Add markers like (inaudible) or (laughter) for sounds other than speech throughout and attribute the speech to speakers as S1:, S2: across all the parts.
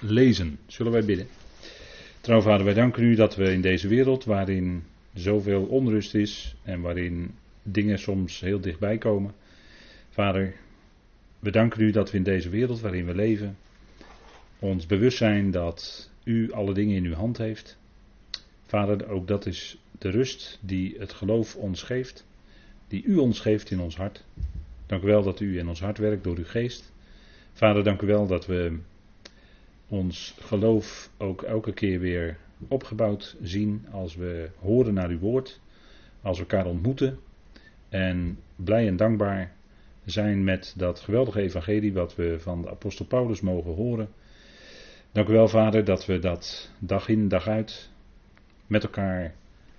S1: lezen. Zullen wij bidden? Trouw vader, wij danken u dat we in deze wereld waarin zoveel onrust is en waarin dingen soms heel dichtbij komen. Vader, we danken u dat we in deze wereld waarin we leven ons bewust zijn dat u alle dingen in uw hand heeft. Vader, ook dat is de rust die het geloof ons geeft, die u ons geeft in ons hart. Dank u wel dat u in ons hart werkt door uw geest. Vader, dank u wel dat we ons geloof ook elke keer weer opgebouwd zien als we horen naar uw woord, als we elkaar ontmoeten en blij en dankbaar zijn met dat geweldige evangelie wat we van de apostel Paulus mogen horen. Dank u wel, Vader, dat we dat dag in, dag uit met elkaar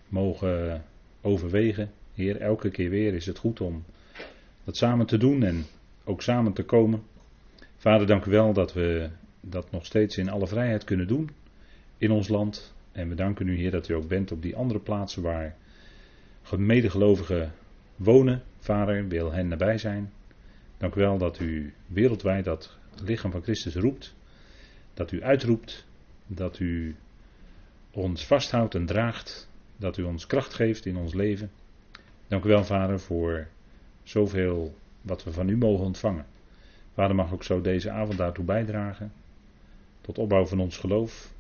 S1: mogen overwegen. Heer, elke keer weer is het goed om dat samen te doen en ook samen te komen. Vader, dank u wel dat we dat nog steeds in alle vrijheid kunnen doen in ons land. En we danken u, Heer, dat u ook bent op die andere plaatsen waar medegelovigen wonen. Vader, wil hen nabij zijn. Dank u wel dat u wereldwijd dat lichaam van Christus roept. Dat u uitroept. Dat u ons vasthoudt en draagt. Dat u ons kracht geeft in ons leven. Dank u wel, Vader, voor zoveel wat we van u mogen ontvangen. Vader mag ook zo deze avond daartoe bijdragen. Tot opbouw van ons geloof.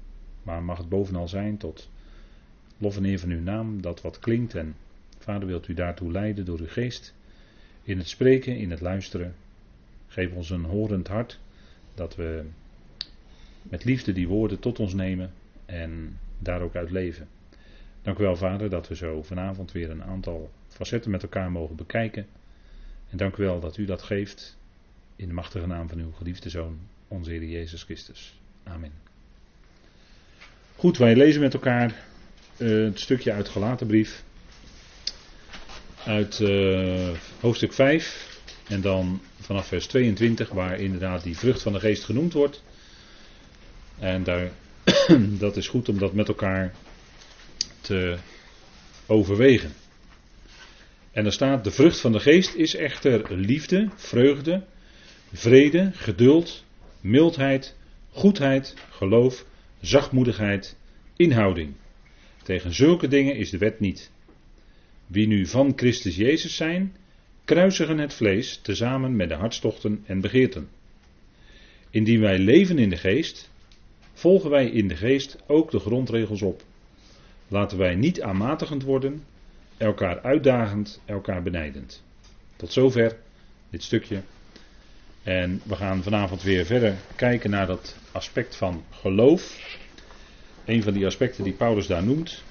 S1: Maar mag het bovenal zijn tot lof en eer van uw naam. Dat wat klinkt. En Vader wilt u daartoe leiden door uw geest. In het spreken, in het luisteren. Geef ons een horend hart. Dat we met liefde die woorden tot ons nemen. En daar ook uit leven. Dank u wel, Vader, dat we zo vanavond weer een aantal facetten met elkaar mogen bekijken. En dank u wel dat u dat geeft in de machtige naam van uw geliefde Zoon, onze Heer Jezus Christus. Amen. Goed, wij lezen met elkaar uh, het stukje uit Galatenbrief. Uit uh, hoofdstuk 5. En dan vanaf vers 22, waar inderdaad die vrucht van de geest genoemd wordt. En daar, (clears throat) dat is goed om dat met elkaar te overwegen. En er staat: De vrucht van de geest is echter liefde, vreugde, vrede, geduld, mildheid, goedheid, geloof, zachtmoedigheid, inhouding. Tegen zulke dingen is de wet niet. Wie nu van Christus Jezus zijn, kruisigen het vlees tezamen met de hartstochten en begeerten. Indien wij leven in de geest, volgen wij in de geest ook de grondregels op. Laten wij niet aanmatigend worden, elkaar uitdagend, elkaar benijdend. Tot zover dit stukje. En we gaan vanavond weer verder kijken naar dat aspect van geloof. Een van die aspecten die Paulus daar noemt.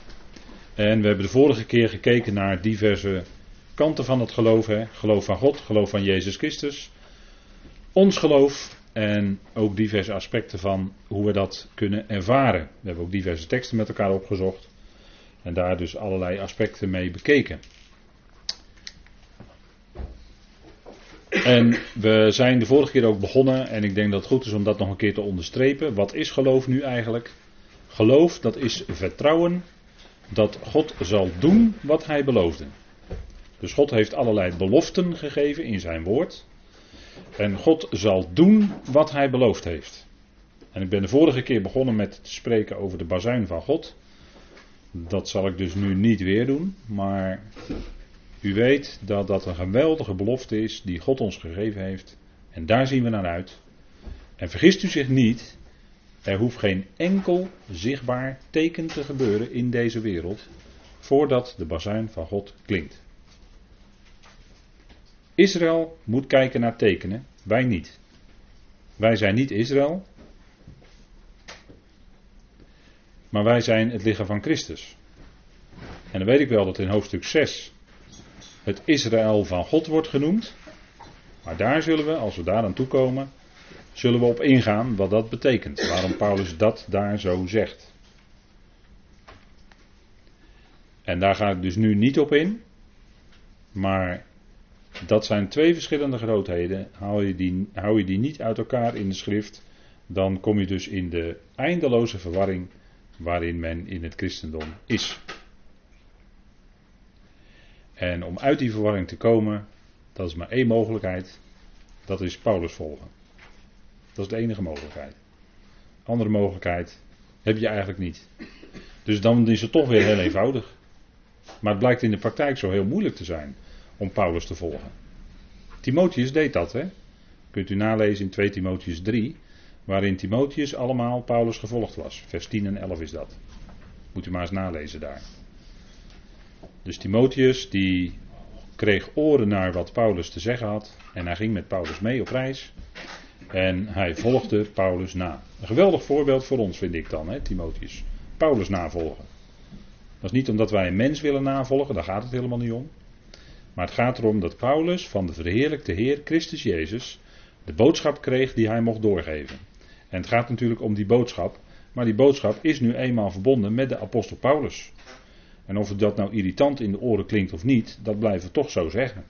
S1: En we hebben de vorige keer gekeken naar diverse kanten van het geloof. Hè? Geloof van God, geloof van Jezus Christus. Ons geloof en ook diverse aspecten van hoe we dat kunnen ervaren. We hebben ook diverse teksten met elkaar opgezocht. En daar dus allerlei aspecten mee bekeken. En we zijn de vorige keer ook begonnen, en ik denk dat het goed is om dat nog een keer te onderstrepen. Wat is geloof nu eigenlijk? Geloof, dat is vertrouwen dat God zal doen wat hij beloofde. Dus God heeft allerlei beloften gegeven in zijn woord. En God zal doen wat hij beloofd heeft. En ik ben de vorige keer begonnen met te spreken over de bazuin van God. Dat zal ik dus nu niet weer doen, maar u weet dat dat een geweldige belofte is die God ons gegeven heeft. En daar zien we naar uit. En vergist u zich niet, er hoeft geen enkel zichtbaar teken te gebeuren in deze wereld voordat de bazuin van God klinkt. Israël moet kijken naar tekenen, wij niet. Wij zijn niet Israël, maar wij zijn het lichaam van Christus. En dan weet ik wel dat in hoofdstuk 6 het Israël van God wordt genoemd. Maar daar zullen we, als we daar aan toe komen, zullen we op ingaan wat dat betekent. Waarom Paulus dat daar zo zegt. En daar ga ik dus nu niet op in. Maar dat zijn twee verschillende grootheden. Hou je, die, hou je die niet uit elkaar in de schrift, dan kom je dus in de eindeloze verwarring waarin men in het christendom is. En om uit die verwarring te komen, dat is maar één mogelijkheid. Dat is Paulus volgen. Dat is de enige mogelijkheid. Andere mogelijkheid heb je eigenlijk niet. Dus dan is het toch weer heel eenvoudig. Maar het blijkt in de praktijk zo heel moeilijk te zijn om Paulus te volgen. Timotheus deed dat, hè? Kunt u nalezen in 2 Timotheus 3, waarin Timotheus allemaal Paulus gevolgd was. Vers 10 en 11 is dat. Moet u maar eens nalezen daar. Dus Timotheus die kreeg oren naar wat Paulus te zeggen had en hij ging met Paulus mee op reis. En hij volgde Paulus na. Een geweldig voorbeeld voor ons vind ik dan, hè, Timotheus. Paulus navolgen. Dat is niet omdat wij een mens willen navolgen, daar gaat het helemaal niet om. Maar het gaat erom dat Paulus van de verheerlijkte Heer Christus Jezus de boodschap kreeg die hij mocht doorgeven. En het gaat natuurlijk om die boodschap, maar die boodschap is nu eenmaal verbonden met de apostel Paulus. En of dat nou irritant in de oren klinkt of niet, dat blijven we toch zo zeggen.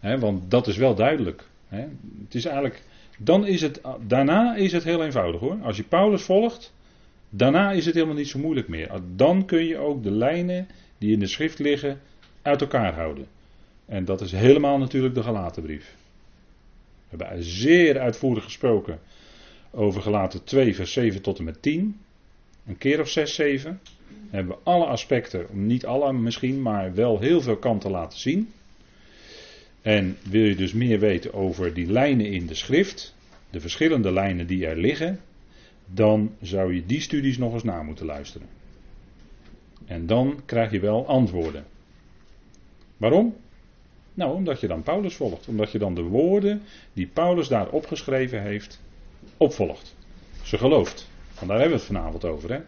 S1: want dat is wel duidelijk. het is eigenlijk, dan is het, daarna is het heel eenvoudig hoor. Als je Paulus volgt, daarna is het helemaal niet zo moeilijk meer. Dan kun je ook de lijnen die in de schrift liggen uit elkaar houden. En dat is helemaal natuurlijk de Galatenbrief. We hebben zeer uitvoerig gesproken over Galaten 2, vers 7 tot en met 10. Een keer of 6, 7. Hebben we alle aspecten, niet alle misschien, maar wel heel veel kanten laten zien. En wil je dus meer weten over die lijnen in de schrift, de verschillende lijnen die er liggen, dan zou je die studies nog eens na moeten luisteren. En dan krijg je wel antwoorden. Waarom? Nou, omdat je dan Paulus volgt. Omdat je dan de woorden die Paulus daar opgeschreven heeft, opvolgt. Ze gelooft. Want daar hebben we het vanavond over. Hè?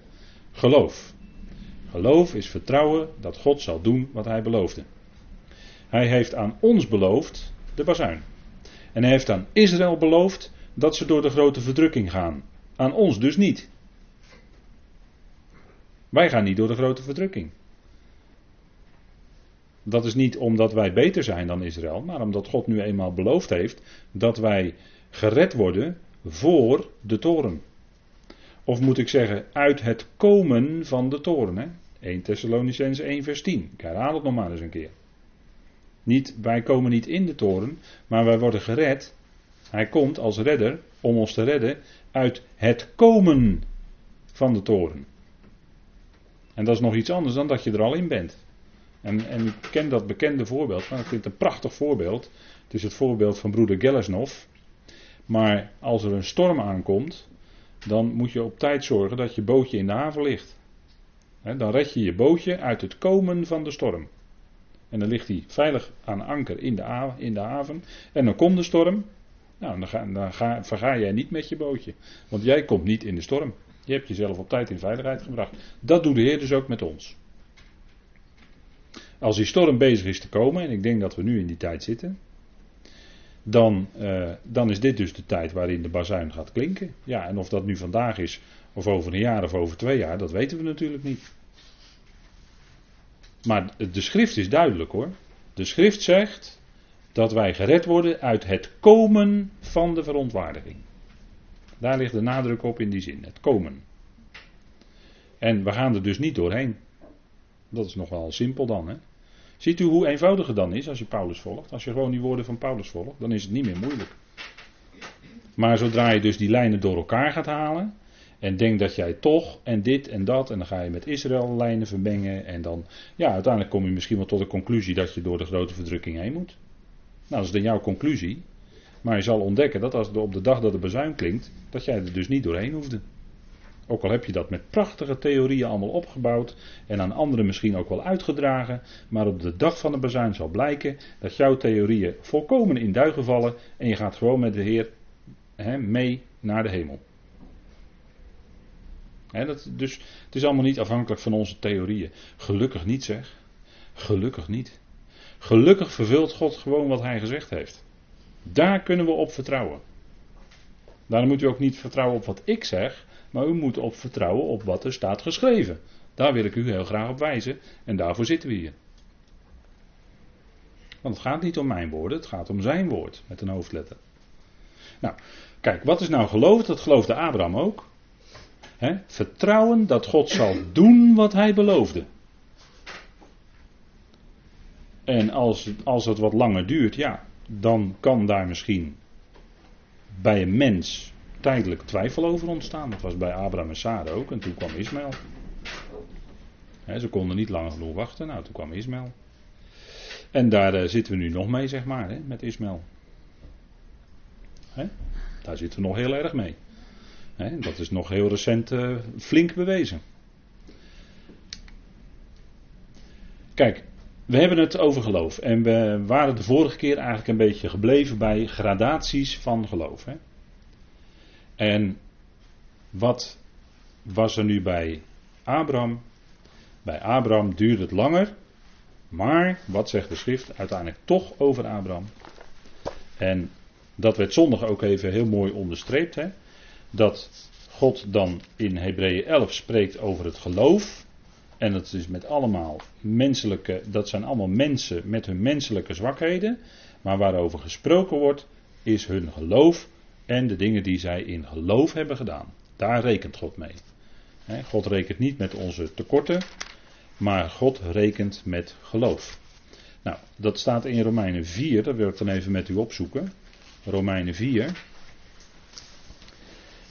S1: Geloof. Geloof is vertrouwen dat God zal doen wat hij beloofde. Hij heeft aan ons beloofd de bazuin. En hij heeft aan Israël beloofd dat ze door de grote verdrukking gaan. Aan ons dus niet. Wij gaan niet door de grote verdrukking. Dat is niet omdat wij beter zijn dan Israël, maar omdat God nu eenmaal beloofd heeft dat wij gered worden voor de toren. Of moet ik zeggen, uit het komen van de toren. Hè? 1 Thessalonicense 1 vers 10. Ik herhaal het nog maar eens een keer. Niet, wij komen niet in de toren, maar wij worden gered. Hij komt als redder om ons te redden uit het komen van de toren. En dat is nog iets anders dan dat je er al in bent. En, en ik ken dat bekende voorbeeld, maar ik vind het een prachtig voorbeeld. Het is het voorbeeld van broeder Gelesnov. Maar als er een storm aankomt, dan moet je op tijd zorgen dat je bootje in de haven ligt. dan red je je bootje uit het komen van de storm. En dan ligt hij veilig aan anker in de, in de haven. En dan komt de storm. Nou, dan, ga, dan ga, verga jij niet met je bootje. Want jij komt niet in de storm. Je hebt jezelf op tijd in veiligheid gebracht. Dat doet de Heer dus ook met ons. Als die storm bezig is te komen, en ik denk dat we nu in die tijd zitten, dan, uh, dan is dit dus de tijd waarin de bazuin gaat klinken. Ja, en of dat nu vandaag is, of over een jaar of over twee jaar, dat weten we natuurlijk niet. Maar de schrift is duidelijk hoor. De schrift zegt dat wij gered worden uit het komen van de verontwaardiging. Daar ligt de nadruk op in die zin, het komen. En we gaan er dus niet doorheen. Dat is nog wel simpel dan. Hè? Ziet u hoe eenvoudig dan is als je Paulus volgt? Als je gewoon die woorden van Paulus volgt, dan is het niet meer moeilijk. Maar zodra je dus die lijnen door elkaar gaat halen. En denkt dat jij toch en dit en dat. En dan ga je met Israël lijnen vermengen. En dan, ja, uiteindelijk kom je misschien wel tot de conclusie dat je door de grote verdrukking heen moet. Nou, dat is dan jouw conclusie. Maar je zal ontdekken dat als op de dag dat de bezuin klinkt, dat jij er dus niet doorheen hoefde. Ook al heb je dat met prachtige theorieën allemaal opgebouwd en aan anderen misschien ook wel uitgedragen, maar op de dag van de bezuin zal blijken dat jouw theorieën volkomen in duigen vallen en je gaat gewoon met de Heer mee naar de hemel. Dat, dus het is allemaal niet afhankelijk van onze theorieën. Gelukkig niet zeg. Gelukkig niet. Gelukkig vervult God gewoon wat hij gezegd heeft. Daar kunnen we op vertrouwen. Daarom moet u ook niet vertrouwen op wat ik zeg, maar u moet op vertrouwen op wat er staat geschreven. Daar wil ik u heel graag op wijzen en daarvoor zitten we hier. Want het gaat niet om mijn woorden, het gaat om zijn woord met een hoofdletter. Nou, kijk, wat is nou geloof? Dat geloofde Abraham ook. vertrouwen dat God zal doen wat hij beloofde. En als, als het wat langer duurt, ja, dan kan daar misschien bij een mens tijdelijk twijfel over ontstaan. Dat was bij Abraham en Sarah ook. En toen kwam Ismaël. ze konden niet lang genoeg wachten. Nou, toen kwam Ismaël. En daar uh, zitten we nu nog mee, zeg maar, hè, met Ismaël. Daar zitten we nog heel erg mee. dat is nog heel recent uh, flink bewezen. Kijk, we hebben het over geloof. En we waren de vorige keer eigenlijk een beetje gebleven bij gradaties van geloof. Hè? En wat was er nu bij Abraham? Bij Abraham duurde het langer. Maar, wat zegt de schrift uiteindelijk toch over Abraham? En dat werd zondag ook even heel mooi onderstreept. Hè? Dat God dan in Hebreeën 11 spreekt over het geloof. En dat is met allemaal menselijke, dat zijn allemaal mensen met hun menselijke zwakheden. Maar waarover gesproken wordt, is hun geloof en de dingen die zij in geloof hebben gedaan. Daar rekent God mee. God rekent niet met onze tekorten, maar God rekent met geloof. Nou, dat staat in Romeinen 4, dat wil ik dan even met u opzoeken. Romeinen 4.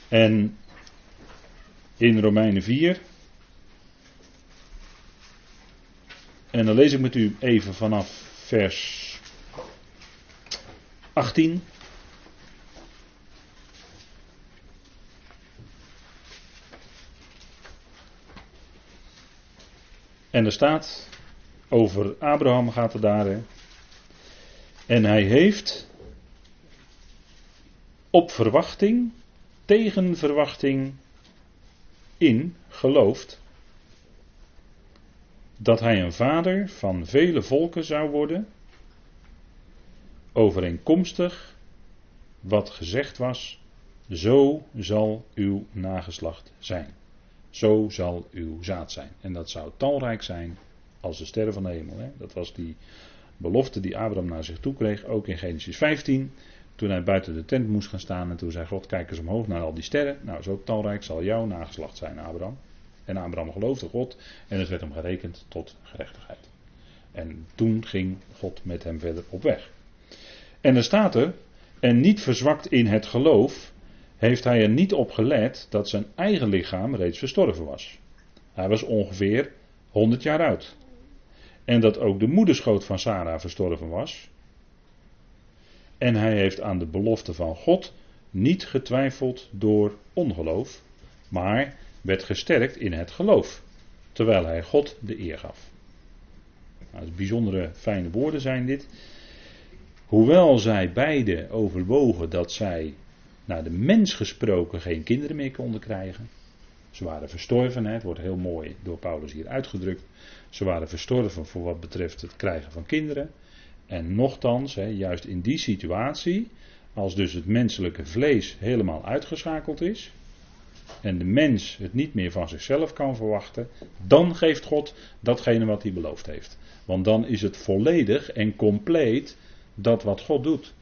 S1: En in Romeinen 4. En dan lees ik met u even vanaf vers 18. En er staat, over Abraham gaat het daar. Hè, en hij heeft op verwachting, tegen verwachting in geloofd dat hij een vader van vele volken zou worden, overeenkomstig wat gezegd was, zo zal uw nageslacht zijn. Zo zal uw zaad zijn. En dat zou talrijk zijn als de sterren van de hemel. Hè? Dat was die belofte die Abraham naar zich toe kreeg, ook in Genesis 15. Toen hij buiten de tent moest gaan staan en toen zei God, kijk eens omhoog naar al die sterren. Nou, zo talrijk zal jouw nageslacht zijn, Abraham. En Abraham geloofde God en het werd hem gerekend tot gerechtigheid. En toen ging God met hem verder op weg. En er staat er, en niet verzwakt in het geloof, heeft hij er niet op gelet dat zijn eigen lichaam reeds verstorven was. Hij was ongeveer 100 jaar oud. En dat ook de moederschoot van Sarah verstorven was. En hij heeft aan de belofte van God niet getwijfeld door ongeloof, maar werd gesterkt in het geloof, terwijl hij God de eer gaf. Nou, bijzondere fijne woorden zijn dit. Hoewel zij beide overwogen dat zij naar de mens gesproken geen kinderen meer konden krijgen. Ze waren verstorven, het wordt heel mooi door Paulus hier uitgedrukt. Ze waren verstorven voor wat betreft het krijgen van kinderen. En nochtans, juist in die situatie, als dus het menselijke vlees helemaal uitgeschakeld is, en de mens het niet meer van zichzelf kan verwachten, dan geeft God datgene wat hij beloofd heeft. Want dan is het volledig en compleet dat wat God doet.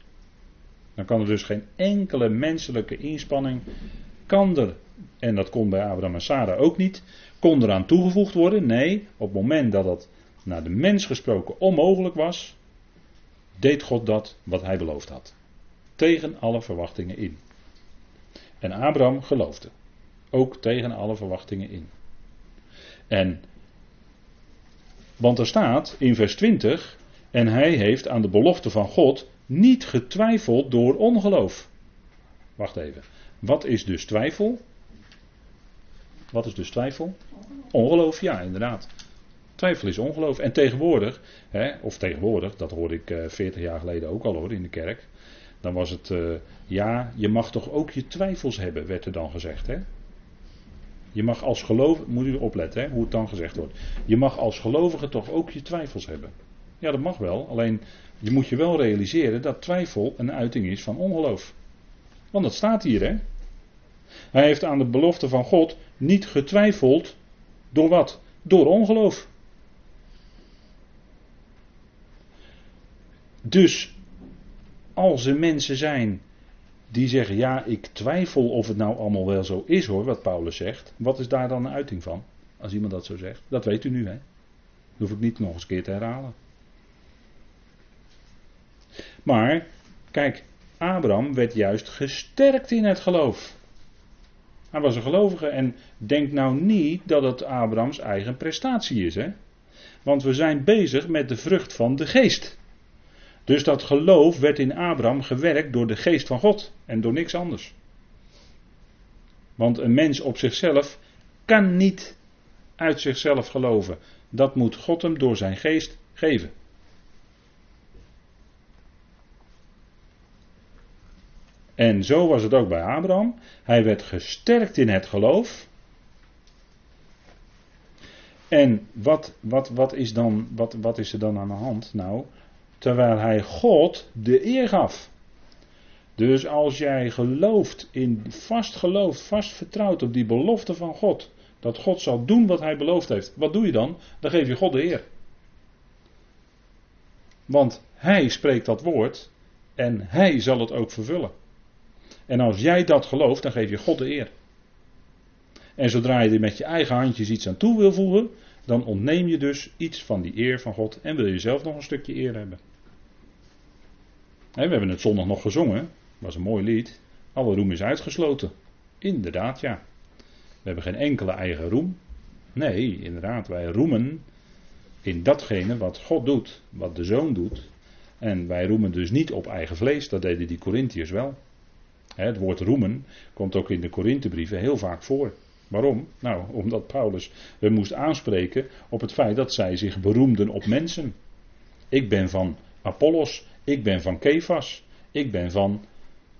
S1: Dan kan er dus geen enkele menselijke inspanning, kan er, en dat kon bij Abraham en Sarah ook niet, kon eraan toegevoegd worden. Nee, op het moment dat dat naar de mens gesproken onmogelijk was, deed God dat wat hij beloofd had. Tegen alle verwachtingen in. En Abraham geloofde. Ook tegen alle verwachtingen in. En, want er staat in vers 20, en hij heeft aan de belofte van God niet getwijfeld door ongeloof. Wacht even. Wat is dus twijfel? Wat is dus twijfel? Ongeloof, ja, inderdaad. Twijfel is ongeloof. En tegenwoordig, hè, of tegenwoordig, dat hoorde ik eh, 40 jaar geleden ook al hoor in de kerk. Dan was het, uh, ja, je mag toch ook je twijfels hebben, werd er dan gezegd. Hè? Je mag als gelovige, moet u opletten hè, hoe het dan gezegd wordt. Je mag als gelovige toch ook je twijfels hebben. Ja, dat mag wel. Alleen je moet je wel realiseren dat twijfel een uiting is van ongeloof. Want dat staat hier, hè? Hij heeft aan de belofte van God niet getwijfeld. Door wat? Door ongeloof. Dus als er mensen zijn die zeggen: Ja, ik twijfel of het nou allemaal wel zo is hoor, wat Paulus zegt. Wat is daar dan een uiting van? Als iemand dat zo zegt. Dat weet u nu, hè? Dat hoef ik niet nog eens een keer te herhalen. Maar, kijk, Abraham werd juist gesterkt in het geloof. Hij was een gelovige en denk nou niet dat het Abrahams eigen prestatie is. Hè? Want we zijn bezig met de vrucht van de geest. Dus dat geloof werd in Abraham gewerkt door de geest van God en door niks anders. Want een mens op zichzelf kan niet uit zichzelf geloven. Dat moet God hem door zijn geest geven. En zo was het ook bij Abraham. Hij werd gesterkt in het geloof. En wat, wat, wat, is dan, wat, wat is er dan aan de hand? Nou, terwijl hij God de eer gaf. Dus als jij gelooft, in, vast gelooft, vast vertrouwt op die belofte van God, dat God zal doen wat hij beloofd heeft, wat doe je dan? Dan geef je God de eer. Want hij spreekt dat woord en hij zal het ook vervullen. En als jij dat gelooft, dan geef je God de eer. En zodra je er met je eigen handjes iets aan toe wil voegen, dan ontneem je dus iets van die eer van God en wil je zelf nog een stukje eer hebben. we hebben het zondag nog gezongen, was een mooi lied. Alle roem is uitgesloten. Inderdaad, ja. We hebben geen enkele eigen roem. Nee, inderdaad, wij roemen in datgene wat God doet, wat de Zoon doet. En wij roemen dus niet op eigen vlees, dat deden die Corinthiërs wel. Het woord roemen komt ook in de Korinthebrieven heel vaak voor. Waarom? Nou, omdat Paulus we moest aanspreken op het feit dat zij zich beroemden op mensen. Ik ben van Apollos, ik ben van Kefas, ik ben van,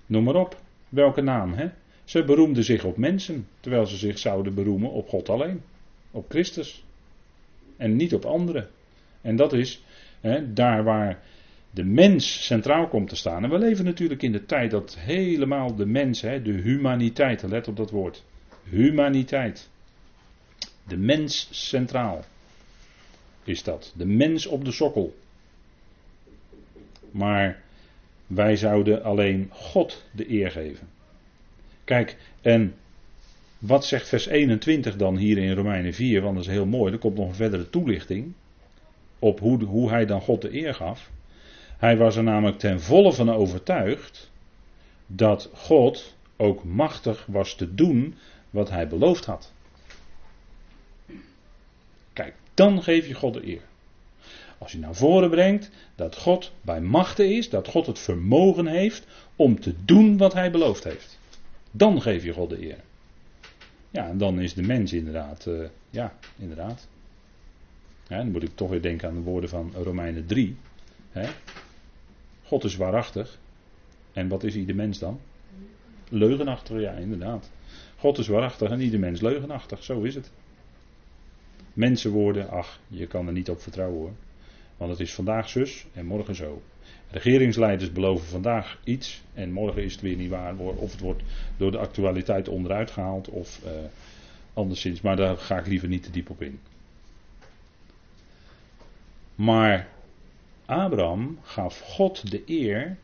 S1: noem maar op, welke naam, hè? Ze beroemden zich op mensen, terwijl ze zich zouden beroemen op God alleen, op Christus. En niet op anderen. En dat is hè, daar waar de mens centraal komt te staan. En we leven natuurlijk in de tijd dat helemaal de mens, hè, de humaniteit, let op dat woord. Humaniteit. De mens centraal is dat. De mens op de sokkel. Maar wij zouden alleen God de eer geven. Kijk, en wat zegt vers 21 dan hier in Romeinen 4? Want dat is heel mooi, er komt nog een verdere toelichting op hoe, hoe hij dan God de eer gaf. Hij was er namelijk ten volle van overtuigd dat God ook machtig was te doen wat hij beloofd had. Kijk, dan geef je God de eer. Als je naar voren brengt dat God bij machten is, dat God het vermogen heeft om te doen wat hij beloofd heeft. Dan geef je God de eer. Ja, en dan is de mens inderdaad, uh, ja, inderdaad. Dan moet ik toch weer denken aan de woorden van Romeinen 3. Hè. God is waarachtig. En wat is ieder mens dan? Leugenachtig, ja, inderdaad. God is waarachtig en ieder mens leugenachtig, zo is het. Mensenwoorden, ach, je kan er niet op vertrouwen hoor. Want het is vandaag zus en morgen zo. Regeringsleiders beloven vandaag iets en morgen is het weer niet waar. Of het wordt door de actualiteit onderuit gehaald of uh, anderszins. Maar daar ga ik liever niet te diep op in. Maar Abraham gaf God de eer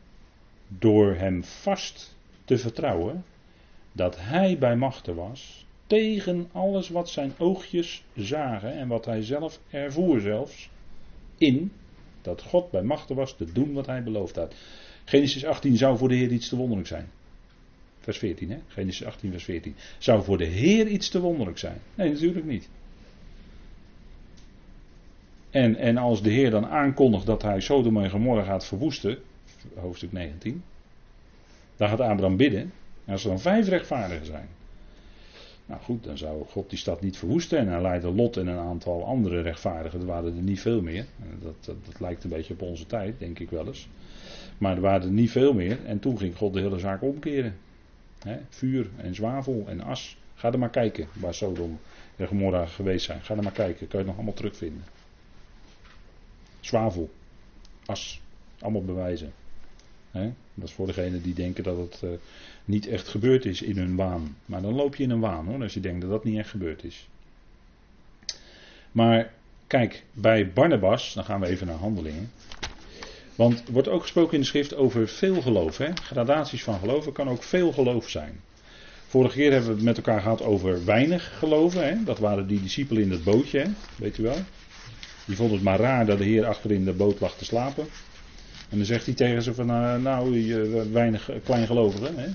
S1: door hem vast te vertrouwen dat hij bij machten was tegen alles wat zijn oogjes zagen en wat hij zelf ervoer zelfs in dat God bij machten was te doen wat hij beloofd had. Genesis 18 zou voor de Heer iets te wonderlijk zijn. Vers 14, hè? Genesis 18, vers 14. Zou voor de Heer iets te wonderlijk zijn? Nee, natuurlijk niet. En, en als de Heer dan aankondigt dat hij Sodom en Gomorra gaat verwoesten, hoofdstuk 19, dan gaat Abraham bidden. En als er dan vijf rechtvaardigen zijn, nou goed, dan zou God die stad niet verwoesten. En hij leidde Lot en een aantal andere rechtvaardigen. Er waren er niet veel meer. Dat, dat, dat, lijkt een beetje op onze tijd, denk ik wel eens. Maar er waren er niet veel meer. En toen ging God de hele zaak omkeren. vuur en zwavel en as. Ga er maar kijken waar Sodom en Gomorra geweest zijn. Ga er maar kijken. Kun je het nog allemaal terugvinden. Zwavel. As. Allemaal bewijzen. Dat is voor degenen die denken dat het uh, niet echt gebeurd is in hun waan. Maar dan loop je in een waan hoor, als je denkt dat dat niet echt gebeurd is. Maar kijk, bij Barnabas, dan gaan we even naar handelingen. Want er wordt ook gesproken in de schrift over veel geloof. Hè? Gradaties van geloven kan ook veel geloof zijn. Vorige keer hebben we het met elkaar gehad over weinig geloven. Hè? Dat waren die discipelen in het bootje, hè? weet u wel. Die vonden het maar raar dat de Heer achter in de boot lag te slapen. En dan zegt hij tegen ze van, nou, weinig kleingelovigen, hè?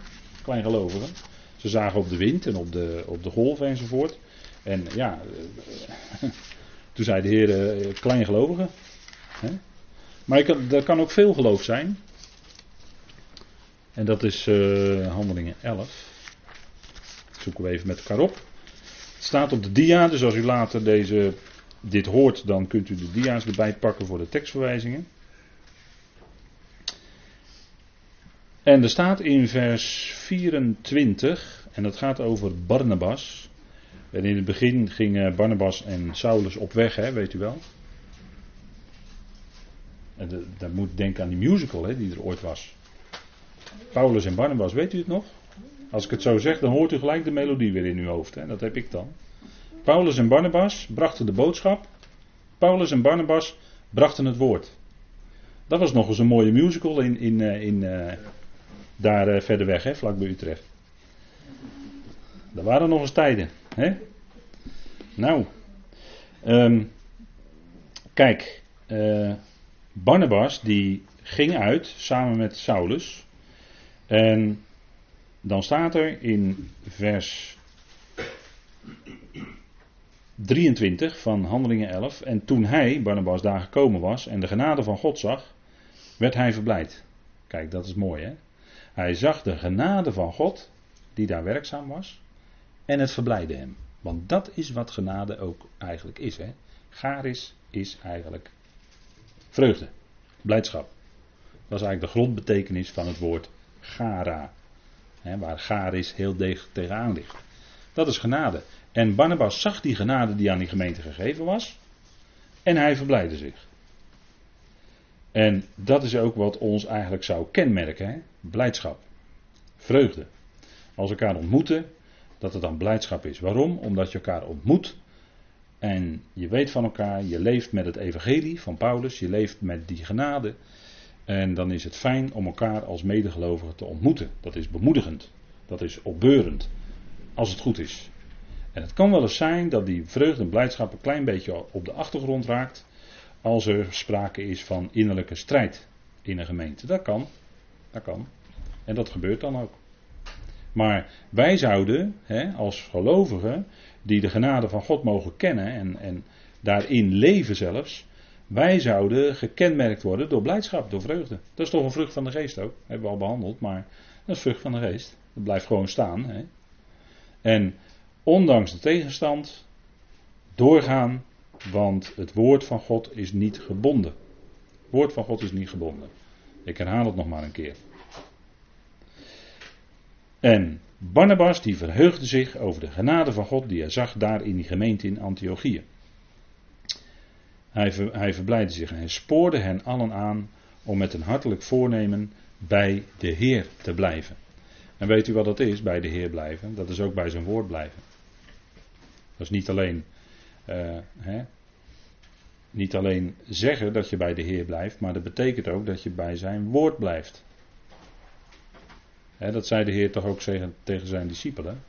S1: kleingelovigen. Ze zagen op de wind en op de, op de golven enzovoort. En ja, (laughs) toen zei de Heer, kleingelovigen. Hè? Maar ik, er kan ook veel geloof zijn. En dat is Handelingen 11. Dat zoeken we even met elkaar op. Het staat op de dia, dus als u later deze, dit hoort, dan kunt u de dia's erbij pakken voor de tekstverwijzingen. En er staat in vers 24, en dat gaat over Barnabas. En in het begin gingen Barnabas en Saulus op weg, hè, weet u wel. En dat moet denken aan die musical hè, die er ooit was. Paulus en Barnabas, weet u het nog? Als ik het zo zeg, dan hoort u gelijk de melodie weer in uw hoofd. Hè? Dat heb ik dan. Paulus en Barnabas brachten de boodschap. Paulus en Barnabas brachten het woord. Dat was nog eens een mooie musical in, in, eh, in, uh, daar uh, verder weg, hè, vlak bij Utrecht. Dat waren nog eens tijden. Hè? Nou, um, kijk, Barnabas die ging uit samen met Saulus. En dan staat er in vers 23 van Handelingen 11. En toen hij, Barnabas, daar gekomen was en de genade van God zag, werd hij verblijd. Kijk, dat is mooi hè. Hij zag de genade van God, die daar werkzaam was, en het verblijde hem. Want dat is wat genade ook eigenlijk is. Hè? Garis is eigenlijk vreugde, blijdschap. Dat is eigenlijk de grondbetekenis van het woord gara. Hè, waar garis heel deeg tegenaan ligt. Dat is genade. En Barnabas zag die genade die aan die gemeente gegeven was. En hij verblijde zich. En dat is ook wat ons eigenlijk zou kenmerken. Hè? Blijdschap. Vreugde. Als elkaar ontmoeten, dat het dan blijdschap is. Waarom? Omdat je elkaar ontmoet. En je weet van elkaar, je leeft met het evangelie van Paulus, je leeft met die genade. En dan is het fijn om elkaar als medegelovigen te ontmoeten. Dat is bemoedigend. Dat is opbeurend. Als het goed is. En het kan wel eens zijn dat die vreugde en blijdschap een klein beetje op de achtergrond raakt. Als er sprake is van innerlijke strijd in een gemeente. Dat kan. Dat kan. En dat gebeurt dan ook. Maar wij zouden, hè, als gelovigen, die de genade van God mogen kennen en, en daarin leven zelfs, wij zouden gekenmerkt worden door blijdschap, door vreugde. Dat is toch een vrucht van de geest ook. Hebben we al behandeld, maar dat is vrucht van de geest. Dat blijft gewoon staan. Hè. En ondanks de tegenstand, doorgaan, want het woord van God is niet gebonden. Het woord van God is niet gebonden. Ik herhaal het nog maar een keer. En Barnabas die verheugde zich over de genade van God die hij zag daar in die gemeente in Antiochië. Hij, ver, hij verblijdde zich en hij spoorde hen allen aan om met een hartelijk voornemen bij de Heer te blijven. En weet u wat dat is, bij de Heer blijven? Dat is ook bij zijn woord blijven. Dat is niet alleen, uh, hè, niet alleen zeggen dat je bij de Heer blijft, maar dat betekent ook dat je bij zijn woord blijft. Hè, dat zei de Heer toch ook tegen zijn discipelen.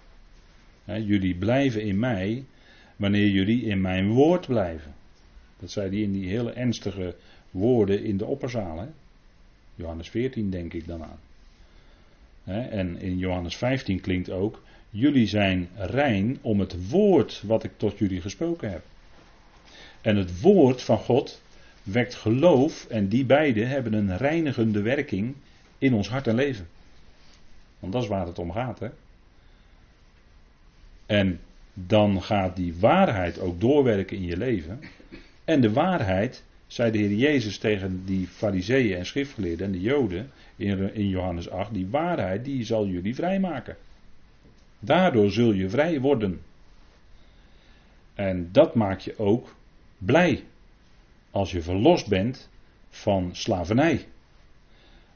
S1: Hè, jullie blijven in mij wanneer jullie in mijn woord blijven. Dat zei hij in die hele ernstige woorden in de opperzaal. Johannes 14 denk ik dan aan. En in Johannes 15 klinkt ook: Jullie zijn rein om het woord wat ik tot jullie gesproken heb. En het woord van God wekt geloof en die beide hebben een reinigende werking in ons hart en leven. Want dat is waar het om gaat. Hè? En dan gaat die waarheid ook doorwerken in je leven. En de waarheid, zei de Heer Jezus tegen die fariseeën en schriftgeleerden en de joden in, in Johannes 8, die waarheid die zal jullie vrijmaken. Daardoor zul je vrij worden. En dat maakt je ook blij. Als je verlost bent van slavernij.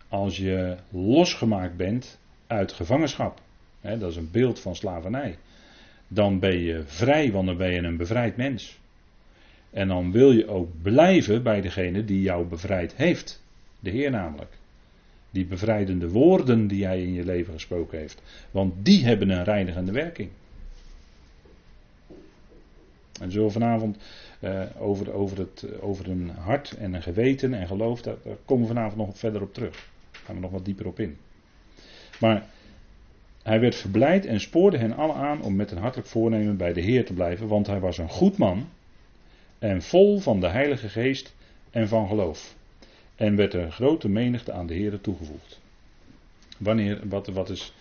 S1: Als je losgemaakt bent uit gevangenschap. Dat is een beeld van slavernij. Dan ben je vrij, want dan ben je een bevrijd mens. En dan wil je ook blijven bij degene die jou bevrijd heeft. De Heer namelijk. Die bevrijdende woorden die hij in je leven gesproken heeft. Want die hebben een reinigende werking. En zullen vanavond uh, over, over, het, over een hart en een geweten en geloof, daar, daar komen we vanavond nog verder op terug. Daar gaan we nog wat dieper op in. Maar hij werd verblijd en spoorde hen alle aan om met een hartelijk voornemen bij de Heer te blijven, want hij was een goed man en vol van de Heilige Geest en van geloof. En werd een grote menigte aan de Heer toegevoegd. Wanneer, wat, wat is,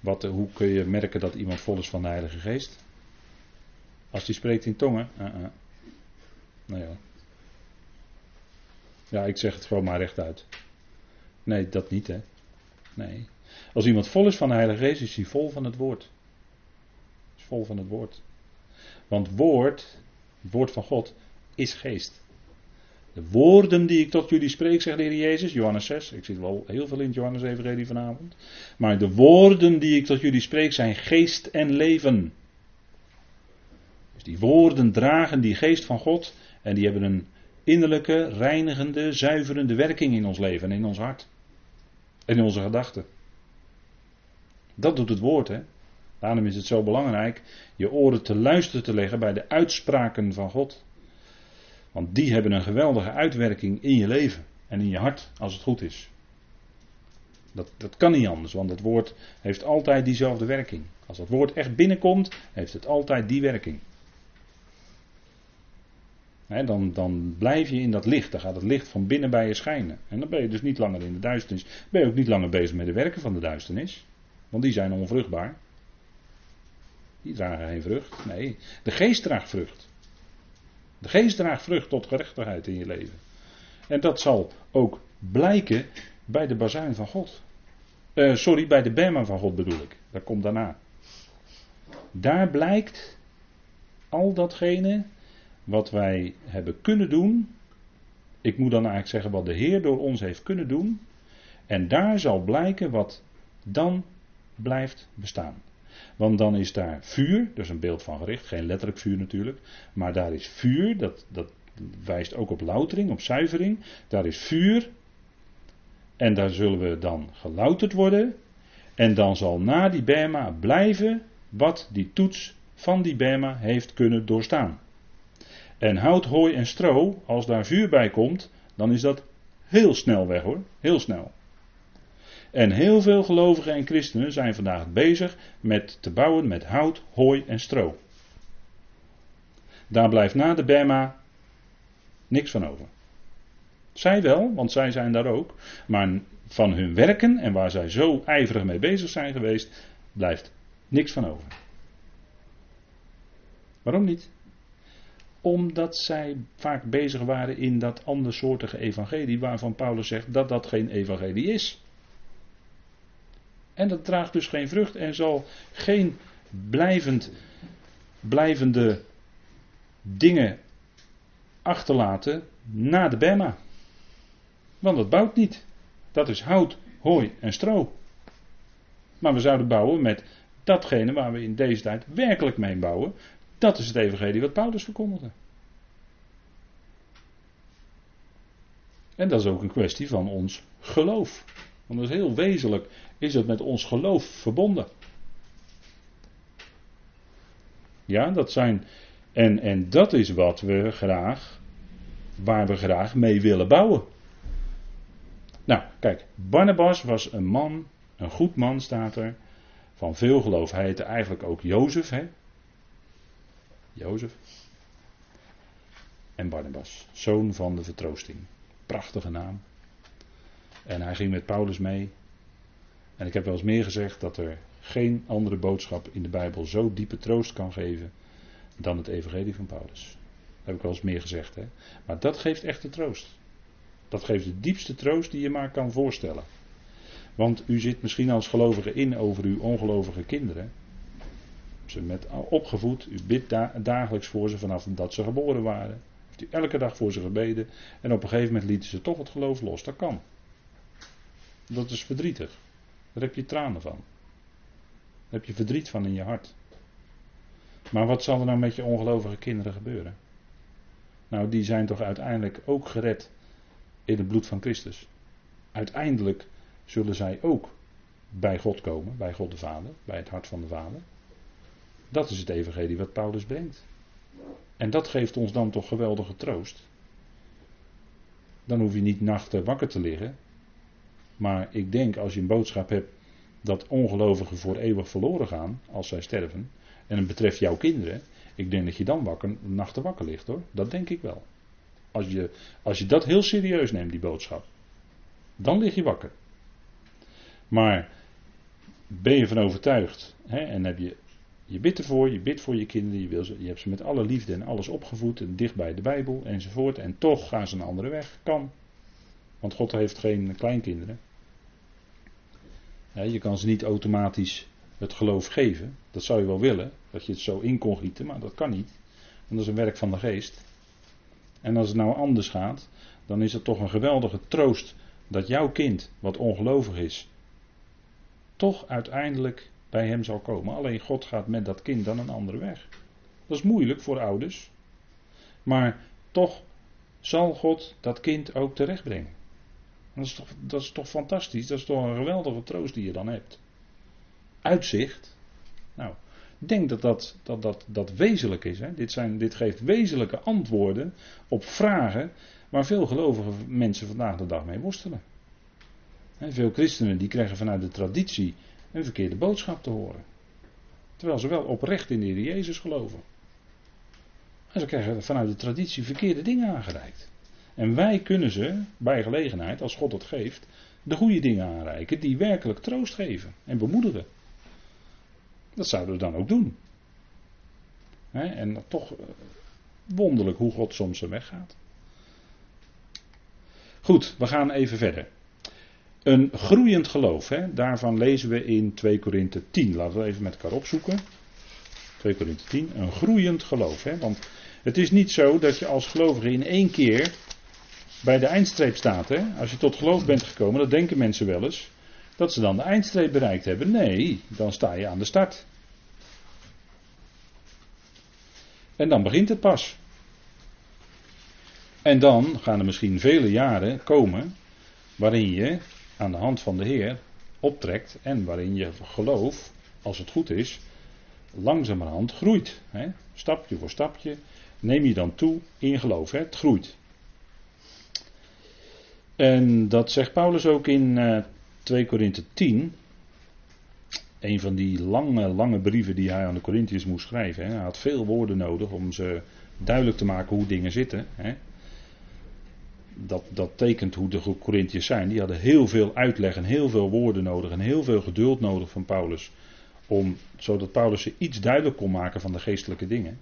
S1: wat, hoe kun je merken dat iemand vol is van de Heilige Geest? Als die spreekt in tongen. Uh. Nee hoor. Ja, ik zeg het gewoon maar rechtuit. Nee, dat niet hè. Nee. Als iemand vol is van de Heilige Geest, is hij vol van het woord. Is vol van het woord. Want woord, het woord van God, is geest. De woorden die ik tot jullie spreek, zegt de Heer Jezus, Johannes 6. Ik zit wel heel veel in Johannes Evangelie vanavond. Maar de woorden die ik tot jullie spreek zijn geest en leven. Dus die woorden dragen die geest van God en die hebben een innerlijke, reinigende, zuiverende werking in ons leven en in ons hart. En in onze gedachten. Dat doet het woord, hè. Daarom is het zo belangrijk je oren te luisteren te leggen bij de uitspraken van God. Want die hebben een geweldige uitwerking in je leven en in je hart, als het goed is. Dat, dat kan niet anders, want het woord heeft altijd diezelfde werking. Als dat woord echt binnenkomt, heeft het altijd die werking. dan, dan blijf je in dat licht, dan gaat het licht van binnen bij je schijnen. En dan ben je dus niet langer in de duisternis. Ben je ook niet langer bezig met de werken van de duisternis. Want die zijn onvruchtbaar. Die dragen geen vrucht. Nee, de geest draagt vrucht. De geest draagt vrucht tot gerechtigheid in je leven. En dat zal ook blijken bij de bazuin van God. Uh, sorry, bij de bema van God bedoel ik. Dat komt daarna. Daar blijkt al datgene wat wij hebben kunnen doen. Ik moet dan eigenlijk zeggen wat de Heer door ons heeft kunnen doen. En daar zal blijken wat dan blijft bestaan. Want dan is daar vuur, is een beeld van gericht, geen letterlijk vuur natuurlijk, maar daar is vuur, dat, dat wijst ook op loutering, op zuivering. Daar is vuur en daar zullen we dan gelouterd worden. En dan zal na die Bema blijven wat die toets van die Bema heeft kunnen doorstaan. En hout, hooi en stro, als daar vuur bij komt, dan is dat heel snel weg hoor. Heel snel. En heel veel gelovigen en christenen zijn vandaag bezig met te bouwen met hout, hooi en stro. Daar blijft na de Bema niks van over. Zij wel, want zij zijn daar ook. Maar van hun werken en waar zij zo ijverig mee bezig zijn geweest, blijft niks van over. Waarom niet? Omdat zij vaak bezig waren in dat andersoortige evangelie waarvan Paulus zegt dat dat geen evangelie is. En dat draagt dus geen vrucht en zal geen blijvend, blijvende dingen achterlaten na de Bema. Want dat bouwt niet. Dat is hout, hooi en stro. Maar we zouden bouwen met datgene waar we in deze tijd werkelijk mee bouwen. Dat is het evangelie wat Paulus verkondigde. En dat is ook een kwestie van ons geloof. Want dat is heel wezenlijk, is het met ons geloof verbonden. Ja, dat zijn. En, en dat is wat we graag, waar we graag mee willen bouwen. Nou, kijk, Barnabas was een man, een goed man staat er, van veel geloof. Hij heette eigenlijk ook Jozef, hè? Jozef. En Barnabas, zoon van de vertroosting. Prachtige naam. En hij ging met Paulus mee. En ik heb wel eens meer gezegd dat er geen andere boodschap in de Bijbel zo diepe troost kan geven dan het evangelie van Paulus. Heb ik wel eens meer gezegd. Hè? Maar dat geeft echte troost. Dat geeft de diepste troost die je maar kan voorstellen. Want u zit misschien als gelovige in over uw ongelovige kinderen. Ze met opgevoed, u bidt dagelijks voor ze vanaf dat ze geboren waren. Heeft u elke dag voor ze gebeden. En op een gegeven moment lieten ze toch het geloof los. Dat kan. Dat is verdrietig. Daar heb je tranen van. Daar heb je verdriet van in je hart. Maar wat zal er nou met je ongelovige kinderen gebeuren? Nou, die zijn toch uiteindelijk ook gered in het bloed van Christus. Uiteindelijk zullen zij ook bij God komen, bij God de Vader, bij het hart van de Vader. Dat is het evangelie wat Paulus brengt. En dat geeft ons dan toch geweldige troost. Dan hoef je niet nachten wakker te liggen. Maar ik denk als je een boodschap hebt dat ongelovigen voor eeuwig verloren gaan als zij sterven. En het betreft jouw kinderen. Ik denk dat je dan wakker, nachten wakker ligt hoor. Dat denk ik wel. Als je, als je dat heel serieus neemt, die boodschap. Dan lig je wakker. Maar ben je van overtuigd hè, en heb je, je bidt ervoor, je bidt voor je kinderen, je, wil je hebt ze met alle liefde en alles opgevoed en dicht bij de Bijbel enzovoort. En toch gaan ze een andere weg. Kan. Want God heeft geen kleinkinderen. Je kan ze niet automatisch het geloof geven. Dat zou je wel willen, dat je het zo in kon gieten, maar dat kan niet. Want dat is een werk van de geest. En als het nou anders gaat, dan is het toch een geweldige troost dat jouw kind, wat ongelovig is, toch uiteindelijk bij hem zal komen. Alleen God gaat met dat kind dan een andere weg. Dat is moeilijk voor ouders. Maar toch zal God dat kind ook terechtbrengen. Dat is, toch, dat is toch fantastisch? Dat is toch een geweldige troost die je dan hebt. Uitzicht. Nou, ik denk dat dat, dat, dat, dat wezenlijk is. Hè? Dit, zijn, dit geeft wezenlijke antwoorden op vragen waar veel gelovige mensen vandaag de dag mee worstelen. Veel christenen die krijgen vanuit de traditie een verkeerde boodschap te horen. Terwijl ze wel oprecht in de Heer Jezus geloven. En ze krijgen vanuit de traditie verkeerde dingen aangereikt. En wij kunnen ze, bij gelegenheid, als God het geeft, de goede dingen aanreiken die werkelijk troost geven en bemoedigen. Dat zouden we dan ook doen. en toch eh, wonderlijk hoe God soms er weggaat. Goed, we gaan even verder. Een groeiend geloof, daarvan lezen we in 2 Korinthe 10. Laten we even met elkaar opzoeken. 2 Korinthe 10, een groeiend geloof. Want het is niet zo dat je als gelovige in één keer bij de eindstreep staat. Hè? Als je tot geloof bent gekomen, dat denken mensen wel eens, dat ze dan de eindstreep bereikt hebben. Nee, dan sta je aan de start. En dan begint het pas. En dan gaan er misschien vele jaren komen waarin je aan de hand van de Heer optrekt en waarin je geloof, als het goed is, langzamerhand groeit. Hè? Stapje voor stapje neem je dan toe in geloof. Hè? Het groeit. En dat zegt Paulus ook in uh, eh, 2 Korinthe 10. Een van die lange, lange brieven die hij aan de Corinthiërs moest schrijven. Hij had veel woorden nodig om ze duidelijk te maken hoe dingen zitten. Dat, dat tekent hoe de Corinthiërs zijn. Die hadden heel veel uitleg en heel veel woorden nodig en heel veel geduld nodig van Paulus. Om, zodat Paulus ze iets duidelijk kon maken van de geestelijke dingen.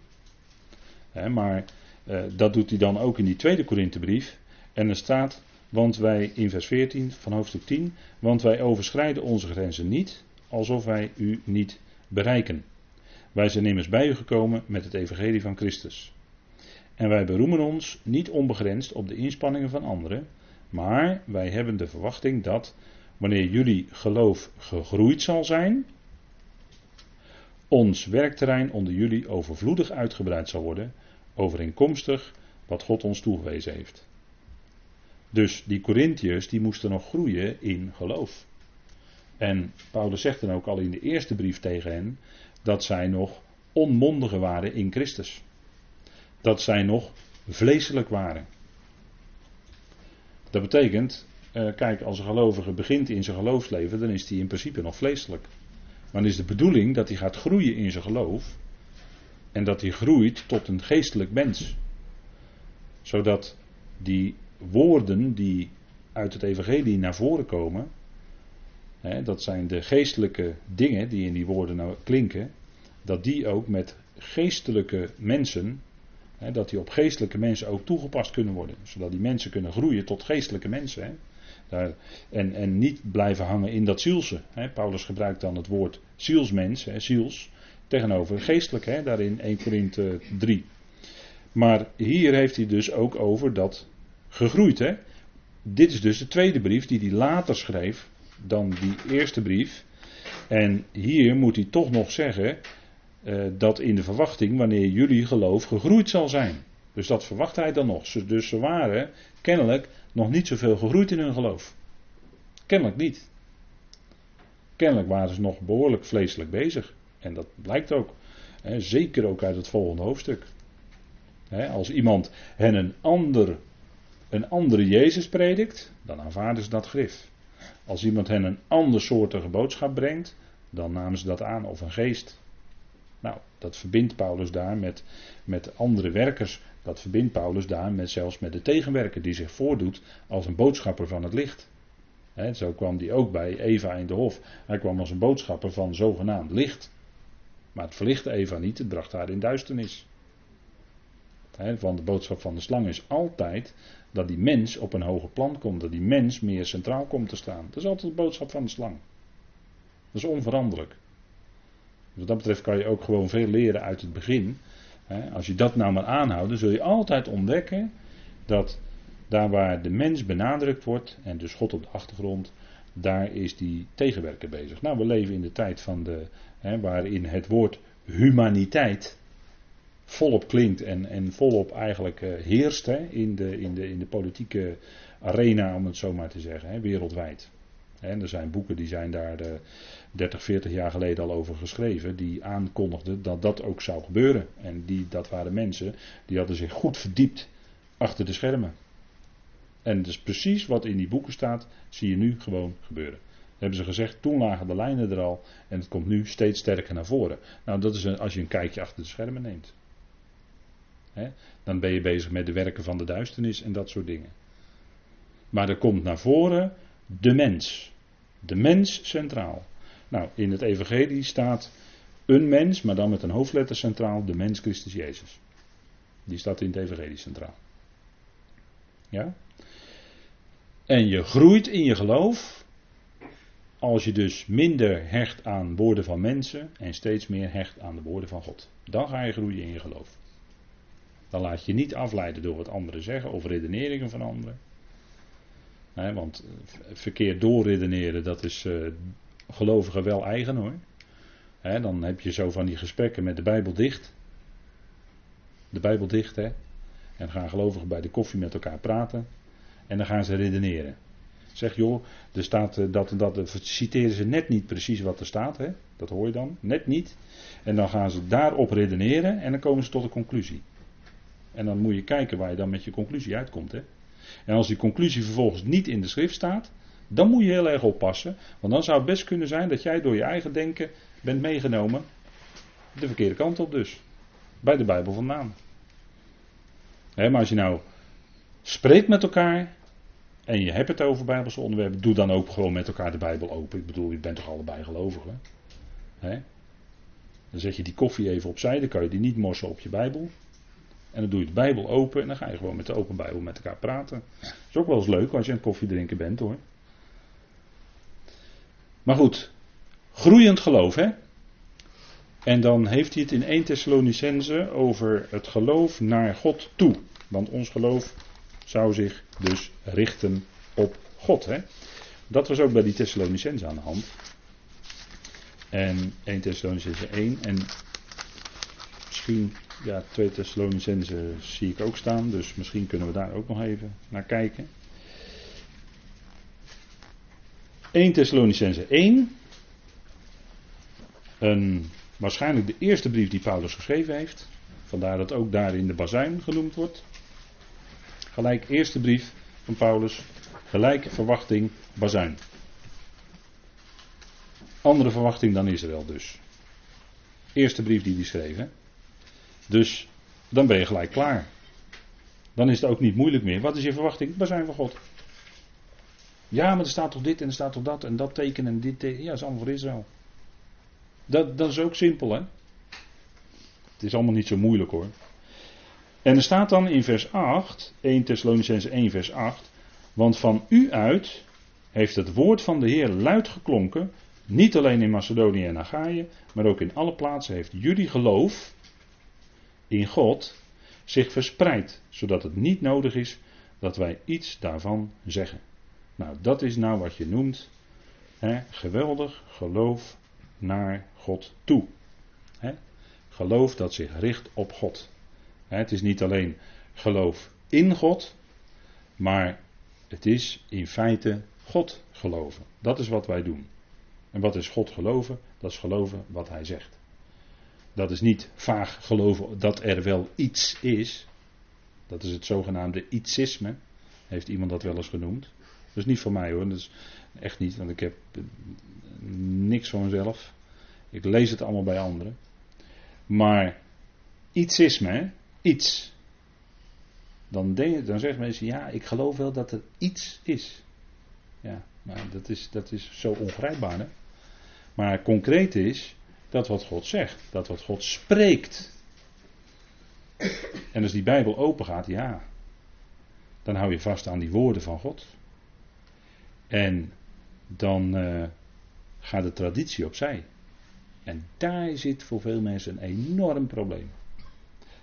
S1: maar eh, dat doet hij dan ook in die tweede Korinthebrief. En er staat, want wij in vers 14 van hoofdstuk 10, want wij overschrijden onze grenzen niet, alsof wij u niet bereiken. Wij zijn immers bij u gekomen met het evangelie van Christus. En wij beroemen ons niet onbegrensd op de inspanningen van anderen, maar wij hebben de verwachting dat wanneer jullie geloof gegroeid zal zijn, ons werkterrein onder jullie overvloedig uitgebreid zal worden, overeenkomstig wat God ons toegewezen heeft. Dus die Corinthiërs die moesten nog groeien in geloof. En Paulus zegt dan ook al in de eerste brief tegen hen dat zij nog onmondigen waren in Christus dat zij nog vleeselijk waren. Dat betekent, uh, kijk, als een gelovige begint in zijn geloofsleven, dan is hij in principe nog vleeselijk. Maar dan is de bedoeling dat hij gaat groeien in zijn geloof en dat hij groeit tot een geestelijk mens. Zodat die woorden die uit het evangelie naar voren komen, hè, dat zijn de geestelijke dingen die in die woorden nou klinken, dat die ook met geestelijke mensen dat die op geestelijke mensen ook toegepast kunnen worden. Zodat die mensen kunnen groeien tot geestelijke mensen. Daar, en, en niet blijven hangen in dat zielse. Paulus gebruikt dan het woord zielsmens, he, ziels, tegenover geestelijk, daar in 1 Korinthe 3. Maar hier heeft hij dus ook over dat gegroeid. Hè? Dit is dus de tweede brief die hij later schreef dan die eerste brief. En hier moet hij toch nog zeggen uh, dat in de verwachting wanneer jullie geloof gegroeid zal zijn. Dus dat verwacht hij dan nog. Dus ze waren kennelijk nog niet zoveel gegroeid in hun geloof. Kennelijk niet. Kennelijk waren ze nog behoorlijk vleeselijk bezig. En dat blijkt ook. Hè, zeker ook uit het volgende hoofdstuk. als iemand hen een, ander, een andere Jezus predikt, dan aanvaarden ze dat grif. Als iemand hen een ander soortige boodschap brengt, dan namen ze dat aan, of een geest. Nou, dat verbindt Paulus daar met, met andere werkers. Dat verbindt Paulus daar met, zelfs met de tegenwerker die zich voordoet als een boodschapper van het licht. zo kwam hij ook bij Eva in de hof. Hij kwam als een boodschapper van zogenaamd licht. Maar het verlichtte Eva niet, het bracht haar in duisternis. van de boodschap van de slang is altijd dat die mens op een hoger plan komt, dat die mens meer centraal komt te staan. Dat is altijd de boodschap van de slang. Dat is onveranderlijk. Wat dat betreft kan je ook gewoon veel leren uit het begin. Als je dat nou maar aanhoudt, dan zul je altijd ontdekken dat daar waar de mens benadrukt wordt, en dus God op de achtergrond, daar is die tegenwerker bezig. Nou, we leven in de tijd van de, waarin het woord humaniteit volop klinkt en, en volop eigenlijk uh, heerst in, de, in, de, in de politieke arena, om het zo maar te zeggen, hè, wereldwijd. En er zijn boeken die zijn daar uh, 30, 40 jaar geleden al over geschreven, die aankondigden dat dat ook zou gebeuren. En die, dat waren mensen die hadden zich goed verdiept achter de schermen. En dus precies wat in die boeken staat, zie je nu gewoon gebeuren. hebben ze gezegd, toen lagen de lijnen er al en het komt nu steeds sterker naar voren. Nou, dat is een, als je een kijkje achter de schermen neemt. Dan ben je bezig met de werken van de duisternis en dat soort dingen. Maar er komt naar voren de mens. De mens centraal. Nou, in het Evangelie staat een mens, maar dan met een hoofdletter centraal, de mens Christus Jezus. Die staat in het Evangelie centraal. Ja? En je groeit in je geloof als je dus minder hecht aan woorden van mensen en steeds meer hecht aan de woorden van God. Dan ga je groeien in je geloof. Dan laat je niet afleiden door wat anderen zeggen of redeneringen van anderen. want verkeerd doorredeneren, dat is uh, gelovigen wel eigen hoor. dan heb je zo van die gesprekken met de Bijbel dicht. De Bijbel dicht, hè. En gaan gelovigen bij de koffie met elkaar praten. En dan gaan ze redeneren. Zeg joh, er staat eh, dat en dat, citeren ze net niet precies wat er staat, hè? dat hoor je dan, net niet. En dan gaan ze daarop redeneren en dan komen ze tot een conclusie. En dan moet je kijken waar je dan met je conclusie uitkomt. Hè? En als die conclusie vervolgens niet in de schrift staat, dan moet je heel erg oppassen. Want dan zou het best kunnen zijn dat jij door je eigen denken bent meegenomen. De verkeerde kant op dus. Bij de Bijbel vandaan. maar als je nou spreekt met elkaar en je hebt het over Bijbelse onderwerpen, doe dan ook gewoon met elkaar de Bijbel open. Ik bedoel, je bent toch allebei gelovigen? Dan zet je die koffie even opzij, dan kan je die niet morsen op je Bijbel. En dan doe je de Bijbel open en dan ga je gewoon met de open Bijbel met elkaar praten. Is ook wel eens leuk als je een koffie drinken bent hoor. Maar goed, groeiend geloof hè. En dan heeft hij het in 1 Thessalonicense over het geloof naar God toe. Want ons geloof zou zich dus richten op God. Hè? Dat was ook bij die Thessalonicense aan de hand. En 1 Thessalonicense 1 en misschien, ja, 2 Thessalonicense zie ik ook staan, dus misschien kunnen we daar ook nog even naar kijken. 1 Thessalonicense 1. Een, waarschijnlijk de eerste brief die Paulus geschreven heeft. Vandaar dat ook daarin de bazuin genoemd wordt. Gelijk eerste brief van Paulus. Gelijk verwachting bazuin. Andere verwachting dan Israël dus. Eerste brief die hij schreef. Dus dan ben je gelijk klaar. Dan is het ook niet moeilijk meer. Wat is je verwachting? Bazuin van God. Ja, maar er staat toch dit en er staat toch dat en dat teken en dit teken. Ja, dat is allemaal voor Israël. Dat, dat is ook simpel, hè? Het is allemaal niet zo moeilijk hoor. En er staat dan in vers 8, 1 Thessalonicense 1 vers 8, want van u uit heeft het woord van de Heer luid geklonken, niet alleen in Macedonië en Achaïe, maar ook in alle plaatsen heeft jullie geloof in God zich verspreid, zodat het niet nodig is dat wij iets daarvan zeggen. Nou, dat is nou wat je noemt hè, geweldig geloof naar God toe. Hè? Geloof dat zich richt op God. Hè, het is niet alleen geloof in God, maar het is in feite God geloven. Dat is wat wij doen. En wat is God geloven? Dat is geloven wat Hij zegt. Dat is niet vaag geloven dat er wel iets is. Dat is het zogenaamde ietsisme. Heeft iemand dat wel eens genoemd? Dat is niet van mij hoor. Dat echt niet, want ik heb niks van mezelf. Ik lees het allemaal bij anderen. Maar ietsisme, iets. Dan, denk, dan zeggen mensen, ja, ik geloof wel dat er iets is. Ja, maar dat is, dat is zo ongrijpbaar. Hè? Maar concreet is dat wat God zegt, dat wat God spreekt. En als die Bijbel open gaat, ja, dan hou je vast aan die woorden van God. En dan uh, gaat de traditie opzij. En daar zit voor veel mensen een enorm probleem.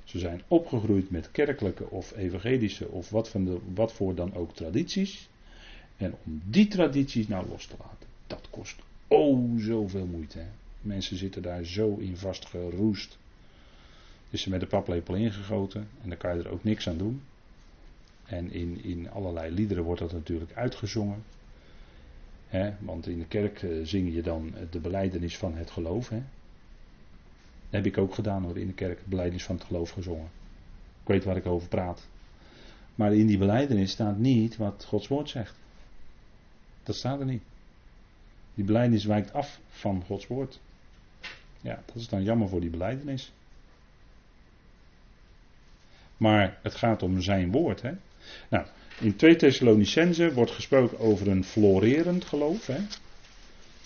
S1: Ze zijn opgegroeid met kerkelijke of evangelische of wat, van de, wat voor dan ook tradities. En om die tradities nou los te laten, dat kost oh zoveel moeite. Hè? Mensen zitten daar zo in vastgeroest. Is ze met de paplepel ingegoten en dan kan je er ook niks aan doen. En in, in allerlei liederen wordt dat natuurlijk uitgezongen. Hè? Want in de kerk eh, zing je dan de beleidenis van het geloof. Dat heb ik ook gedaan hoor, in de kerk, de beleidenis van het geloof gezongen. Ik weet waar ik over praat. Maar in die beleidenis staat niet wat Gods woord zegt. Dat staat er niet. Die beleidenis wijkt af van Gods woord. Ja, dat is dan jammer voor die beleidenis. Maar het gaat om zijn woord. Hè? Nou, in 2 Thessalonicense wordt gesproken over een florerend geloof. Hè?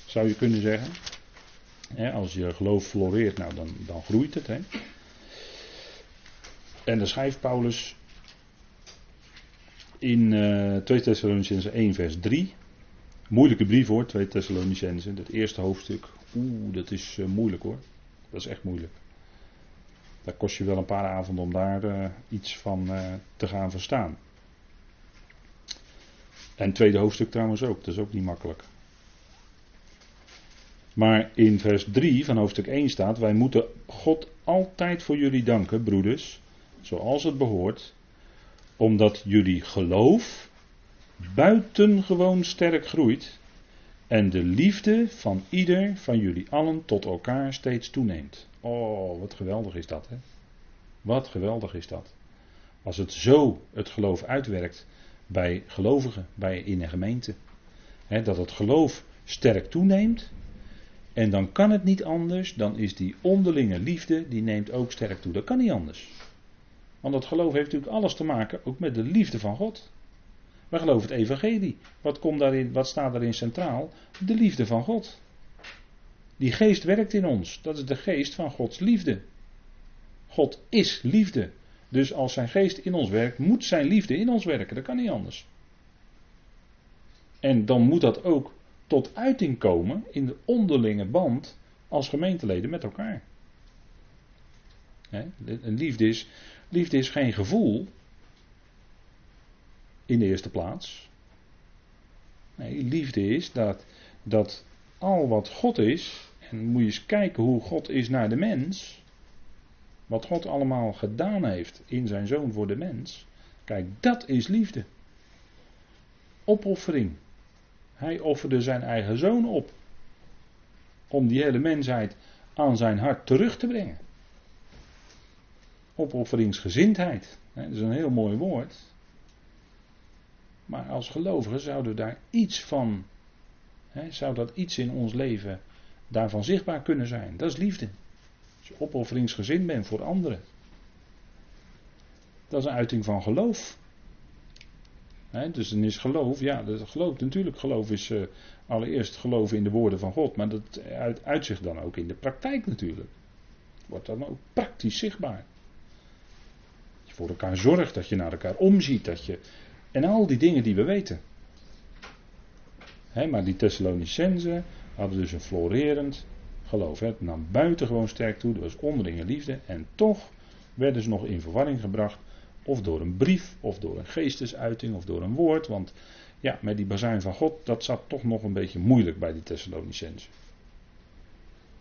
S1: Zou je kunnen zeggen. als je geloof floreert, nou dan, dan groeit het. Hè? En dan schrijft Paulus in uh, 2 Thessalonicense 1 vers 3. Moeilijke brief hoor, 2 Thessalonicense. Dat eerste hoofdstuk. Oeh, dat is uh, moeilijk hoor. Dat is echt moeilijk. Daar kost je wel een paar avonden om daar uh, iets van uh, te gaan verstaan. En het tweede hoofdstuk trouwens ook, dat is ook niet makkelijk. Maar in vers 3 van hoofdstuk 1 staat: Wij moeten God altijd voor jullie danken, broeders, zoals het behoort, omdat jullie geloof buitengewoon sterk groeit en de liefde van ieder van jullie allen tot elkaar steeds toeneemt. Oh, wat geweldig is dat, hè? Wat geweldig is dat. Als het zo het geloof uitwerkt bij gelovigen, bij in een gemeente. Hè, dat het geloof sterk toeneemt. En dan kan het niet anders, dan is die onderlinge liefde, die neemt ook sterk toe. Dat kan niet anders. Want dat geloof heeft natuurlijk alles te maken ook met de liefde van God. We geloven het evangelie. Wat, komt daarin, wat staat daarin centraal? De liefde van God. Die geest werkt in ons. Dat is de geest van Gods liefde. God is liefde. Dus als zijn geest in ons werkt, moet zijn liefde in ons werken. Dat kan niet anders. En dan moet dat ook tot uiting komen in de onderlinge band als gemeenteleden met elkaar. liefde, is, liefde is geen gevoel, in de eerste plaats. Nee, liefde is dat, dat al wat God is, en moet je eens kijken hoe God is naar de mens, wat God allemaal gedaan heeft in zijn zoon voor de mens, kijk, dat is liefde. Opoffering. Hij offerde zijn eigen zoon op. Om die hele mensheid aan zijn hart terug te brengen. Opofferingsgezindheid. Dat is een heel mooi woord. Maar als gelovigen zouden daar iets van, hè, zou dat iets in ons leven daarvan zichtbaar kunnen zijn. Dat is liefde. Als je opofferingsgezind bent voor anderen. Dat is een uiting van geloof. dus dan is geloof, ja, dat geloof, natuurlijk geloof is uh, allereerst geloven in de woorden van God, maar dat uit, uitzicht dan ook in de praktijk natuurlijk. Wordt dan ook praktisch zichtbaar. Dat je voor elkaar zorgt, dat je naar elkaar omziet, dat je en al die dingen die we weten. maar die Thessalonicenzen hadden dus een florerend geloof. Het nam buitengewoon sterk toe, dat was onderlinge liefde. En toch werden ze nog in verwarring gebracht. Of door een brief, of door een geestesuiting, of door een woord. Want ja, met die bazuin van God, dat zat toch nog een beetje moeilijk bij die Thessalonicenzen.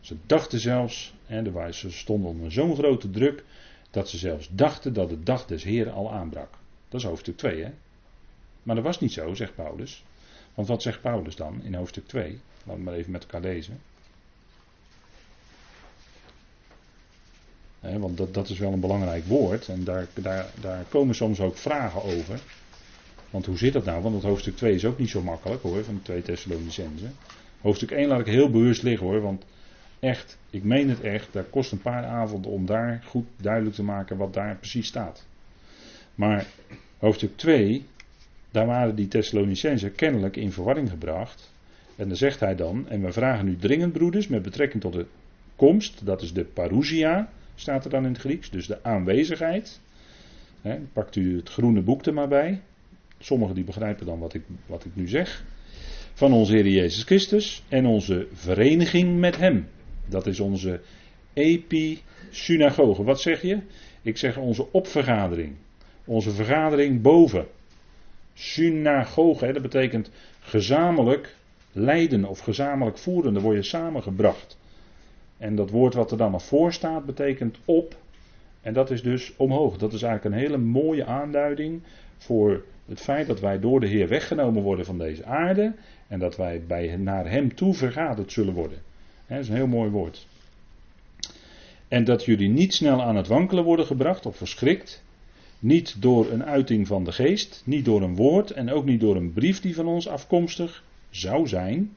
S1: Ze dachten zelfs, hè, ze stonden onder zo'n grote druk, dat ze zelfs dachten dat de dag des Heren al aanbrak. Dat is hoofdstuk 2, hè. Maar dat was niet zo, zegt Paulus. Want wat zegt Paulus dan in hoofdstuk 2? Laten we maar even met elkaar lezen. want dat, dat is wel een belangrijk woord. En daar, daar, daar komen soms ook vragen over. Want hoe zit dat nou? Want het hoofdstuk 2 is ook niet zo makkelijk hoor, van de 2 Thessalonicense. Hoofdstuk 1 laat ik heel bewust liggen hoor, want echt, ik meen het echt, dat kost een paar avonden om daar goed duidelijk te maken wat daar precies staat. Maar hoofdstuk 2, daar waren die Thessalonicenzen kennelijk in verwarring gebracht. En dan zegt hij dan, en we vragen nu dringend broeders met betrekking tot de komst, dat is de parousia, staat er dan in het Grieks, dus de aanwezigheid. pakt u het groene boek er maar bij. Sommigen die begrijpen dan wat ik, wat ik nu zeg. Van onze Heer Jezus Christus en onze vereniging met Hem. Dat is onze episynagoge. Wat zeg je? Ik zeg onze opvergadering. Onze vergadering boven. Synagoge, dat betekent gezamenlijk leiden of gezamenlijk voeren. Dan word je samengebracht. En dat woord wat er dan nog voor staat betekent op. En dat is dus omhoog. Dat is eigenlijk een hele mooie aanduiding voor het feit dat wij door de Heer weggenomen worden van deze aarde. En dat wij bij, naar Hem toe vergaderd zullen worden. dat is een heel mooi woord. En dat jullie niet snel aan het wankelen worden gebracht of verschrikt. Niet door een uiting van de geest, niet door een woord en ook niet door een brief die van ons afkomstig zou zijn.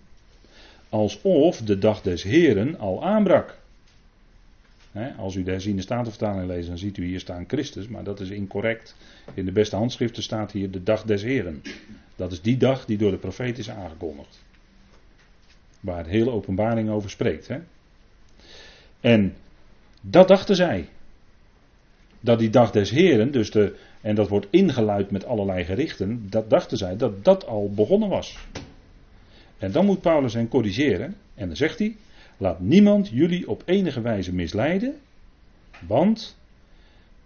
S1: Alsof de dag des Heren al aanbrak. als u de herziende statenvertaling leest, dan ziet u hier staan Christus, maar dat is incorrect. In de beste handschriften staat hier de dag des Heren. Dat is die dag die door de profeet is aangekondigd. Waar de hele openbaring over spreekt. En dat dachten zij. Dat die dag des Heren, dus de, en dat wordt ingeluid met allerlei gerichten, dat dachten zij dat dat al begonnen was. En dan moet Paulus hen corrigeren. En dan zegt hij: Laat niemand jullie op enige wijze misleiden. Want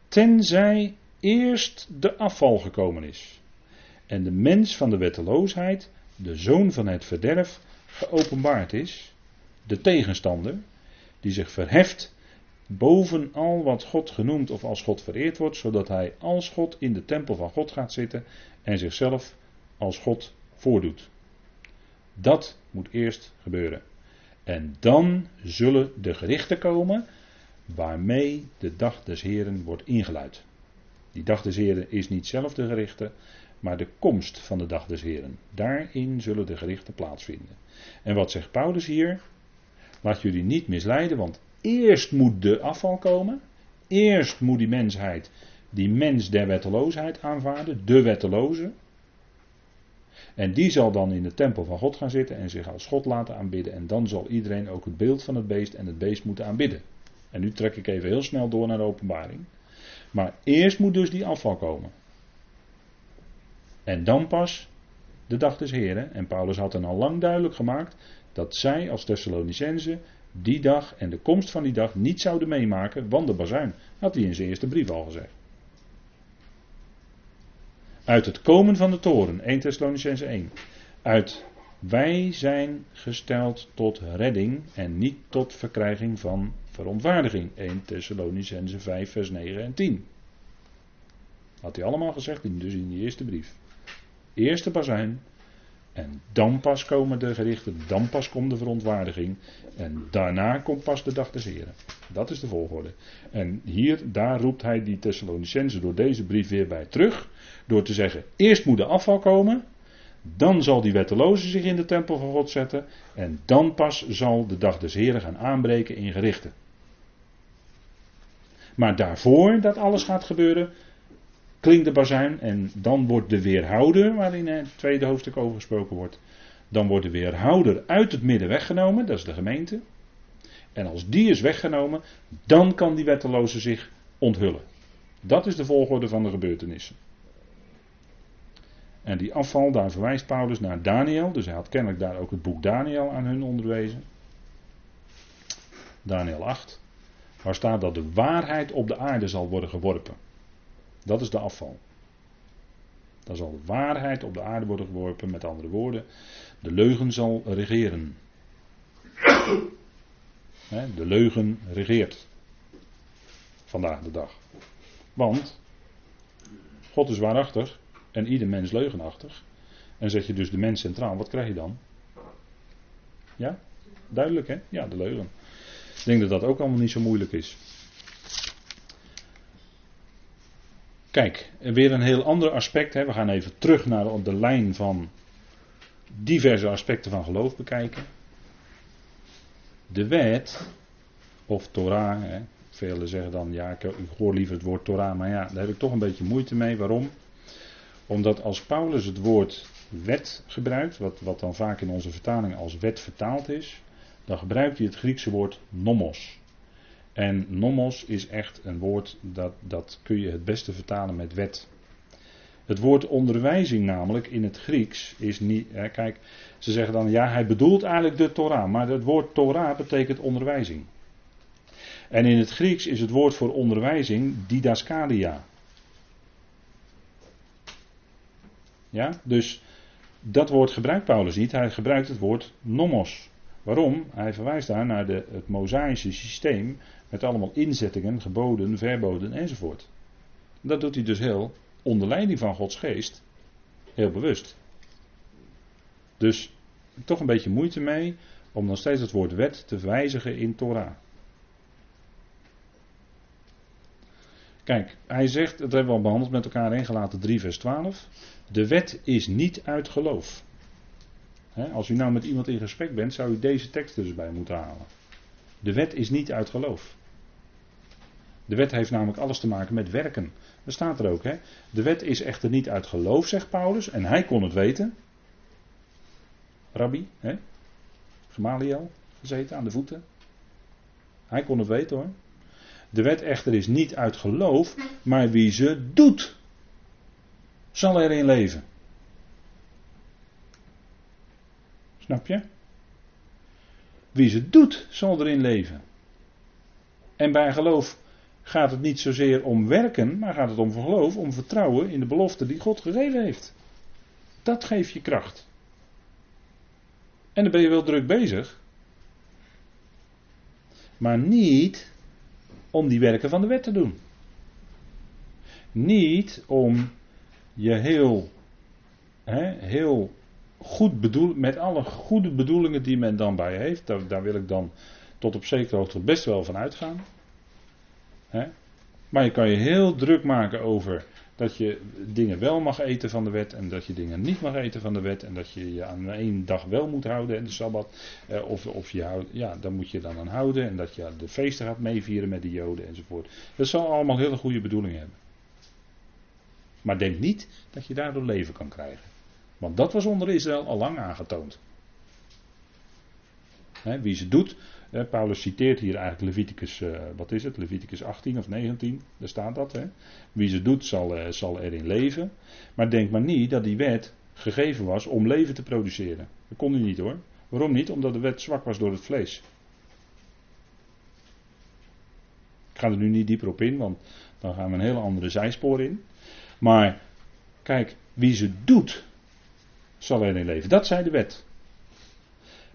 S1: tenzij eerst de afval gekomen is. En de mens van de wetteloosheid, de zoon van het verderf, geopenbaard is. De tegenstander, die zich verheft boven al wat God genoemd of als God vereerd wordt, zodat hij als God in de tempel van God gaat zitten en zichzelf als God voordoet. Dat moet eerst gebeuren. En dan zullen de gerichten komen waarmee de dag des Heren wordt ingeluid. Die dag des Heren is niet zelf de gerichten, maar de komst van de dag des Heren. Daarin zullen de gerichten plaatsvinden. En wat zegt Paulus hier? Laat jullie niet misleiden, want eerst moet de afval komen. Eerst moet die mensheid, die mens der wetteloosheid aanvaarden, de wetteloze. En die zal dan in de tempel van God gaan zitten en zich als God laten aanbidden. En dan zal iedereen ook het beeld van het beest en het beest moeten aanbidden. En nu trek ik even heel snel door naar de openbaring. Maar eerst moet dus die afval komen. En dan pas de dag des Heren. En Paulus had dan al lang duidelijk gemaakt dat zij als Thessalonicense die dag en de komst van die dag niet zouden meemaken, want de bazuin had hij in zijn eerste brief al gezegd. Uit het komen van de toren, 1 Thessalonicense 1. Uit wij zijn gesteld tot redding en niet tot verkrijging van verontwaardiging. 1 Thessalonicense 5 vers 9 en 10. Had hij allemaal gezegd, dus in die eerste brief. Eerste bazuin. En dan pas komen de gerichten, dan pas komt de verontwaardiging. En daarna komt pas de dag des Heren. Dat is de volgorde. En hier, daar roept hij die Thessalonicense door deze brief weer bij terug. Door te zeggen, eerst moet de afval komen. Dan zal die wetteloze zich in de tempel van God zetten. En dan pas zal de dag des Heren gaan aanbreken in gerichten. Maar daarvoor dat alles gaat gebeuren, klinkt de bazuin en dan wordt de weerhouder, waarin het tweede hoofdstuk over gesproken wordt, dan wordt de weerhouder uit het midden weggenomen, dat is de gemeente. En als die is weggenomen, dan kan die wetteloze zich onthullen. Dat is de volgorde van de gebeurtenissen. En die afval, daar verwijst Paulus naar Daniel, dus hij had kennelijk daar ook het boek Daniel aan hun onderwezen. Daniel 8, waar staat dat de waarheid op de aarde zal worden geworpen. Dat is de afval. Dan zal de waarheid op de aarde worden geworpen, met andere woorden. De leugen zal regeren. (coughs) De leugen regeert. Vandaag de dag. Want God is waarachtig en ieder mens leugenachtig. En zet je dus de mens centraal, wat krijg je dan? Ja? Duidelijk hè? Ja, de leugen. Ik denk dat dat ook allemaal niet zo moeilijk is. Kijk, weer een heel ander aspect. Hè. We gaan even terug naar de lijn van diverse aspecten van geloof bekijken. De wet, of Torah, hè. velen zeggen dan, ja, ik, hoor liever het woord Torah, maar ja, daar heb ik toch een beetje moeite mee. Waarom? Omdat als Paulus het woord wet gebruikt, wat, wat dan vaak in onze vertaling als wet vertaald is, dan gebruikt hij het Griekse woord nomos. En nomos is echt een woord dat, dat kun je het beste vertalen met wet. Het woord onderwijzing namelijk in het Grieks is niet. Hè, kijk, ze zeggen dan ja, hij bedoelt eigenlijk de Torah, maar het woord Torah betekent onderwijzing. En in het Grieks is het woord voor onderwijzing didaskalia. Ja, dus dat woord gebruikt Paulus niet, hij gebruikt het woord nomos. Waarom? Hij verwijst daar naar de, het mosaïsche systeem met allemaal inzettingen, geboden, verboden enzovoort. Dat doet hij dus heel onder leiding van Gods geest, heel bewust. Dus toch een beetje moeite mee om nog steeds het woord wet te wijzigen in Torah. Kijk, hij zegt, dat hebben we al behandeld met elkaar ingelaten 3 vers 12. De wet is niet uit geloof. als u nou met iemand in gesprek bent, zou u deze tekst dus bij moeten halen. De wet is niet uit geloof. De wet heeft namelijk alles te maken met werken. Dat staat er ook. Hè? De wet is echter niet uit geloof, zegt Paulus. En hij kon het weten. Rabbi, hè? Gamaliel, gezeten aan de voeten. Hij kon het weten hoor. De wet echter is niet uit geloof, maar wie ze doet, zal erin leven. Snap je? Wie ze doet, zal erin leven. En bij geloof gaat het niet zozeer om werken, maar gaat het om geloof, om vertrouwen in de belofte die God gegeven heeft. Dat geeft je kracht. En dan ben je wel druk bezig. Maar niet om die werken van de wet te doen. Niet om je heel, hè, heel goed met alle goede bedoelingen die men dan bij heeft, daar, daar wil ik dan tot op zekere hoogte best wel van uitgaan. Maar je kan je heel druk maken over dat je dingen wel mag eten van de wet en dat je dingen niet mag eten van de wet en dat je je aan één dag wel moet houden en de sabbat. Eh, of, of je ja, dan moet je dan aan houden en dat je de feesten gaat meevieren met de joden enzovoort. Dat zal allemaal hele goede bedoelingen hebben. Maar denk niet dat je daardoor leven kan krijgen. Want dat was onder Israël al lang aangetoond. wie ze doet, Paulus citeert hier eigenlijk Leviticus, uh, wat is het, Leviticus 18 of 19, daar staat dat. Wie ze doet zal, uh, zal erin leven. Maar denk maar niet dat die wet gegeven was om leven te produceren. Dat kon hij niet hoor. Waarom niet? Omdat de wet zwak was door het vlees. Ik ga er nu niet dieper op in, want dan gaan we een hele andere zijspoor in. Maar kijk, wie ze doet, zal erin leven. Dat zei de wet.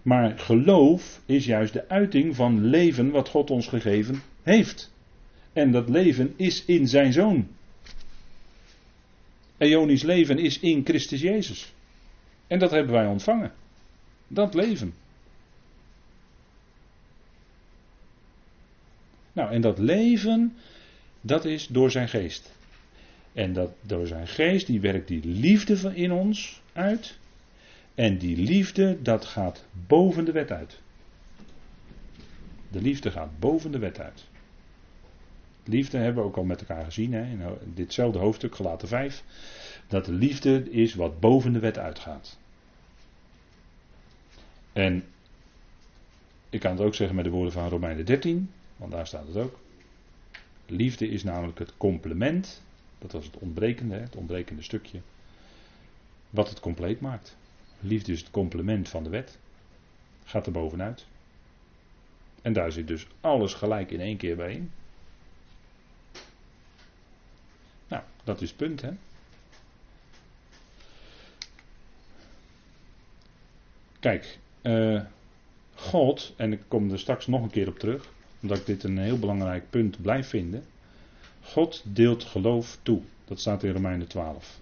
S1: Maar geloof is juist de uiting van leven wat God ons gegeven heeft. En dat leven is in zijn zoon. Eonisch leven is in Christus Jezus. En dat hebben wij ontvangen. Dat leven. Nou, en dat leven, dat is door zijn geest. En dat door zijn geest, die werkt die liefde in ons uit. En die liefde, dat gaat boven de wet uit. De liefde gaat boven de wet uit. Liefde hebben we ook al met elkaar gezien hè, in ditzelfde hoofdstuk, gelaten 5. Dat de liefde is wat boven de wet uitgaat. En ik kan het ook zeggen met de woorden van Romeinen 13, want daar staat het ook. Liefde is namelijk het complement, dat was het ontbrekende, het ontbrekende stukje, wat het compleet maakt. Liefde is het complement van de wet. Gaat er bovenuit. En daar zit dus alles gelijk in één keer bij in. Nou, dat is het punt, hè. Kijk, uh, God, en ik kom er straks nog een keer op terug, omdat ik dit een heel belangrijk punt blijf vinden. God deelt geloof toe. Dat staat in Romeinen 12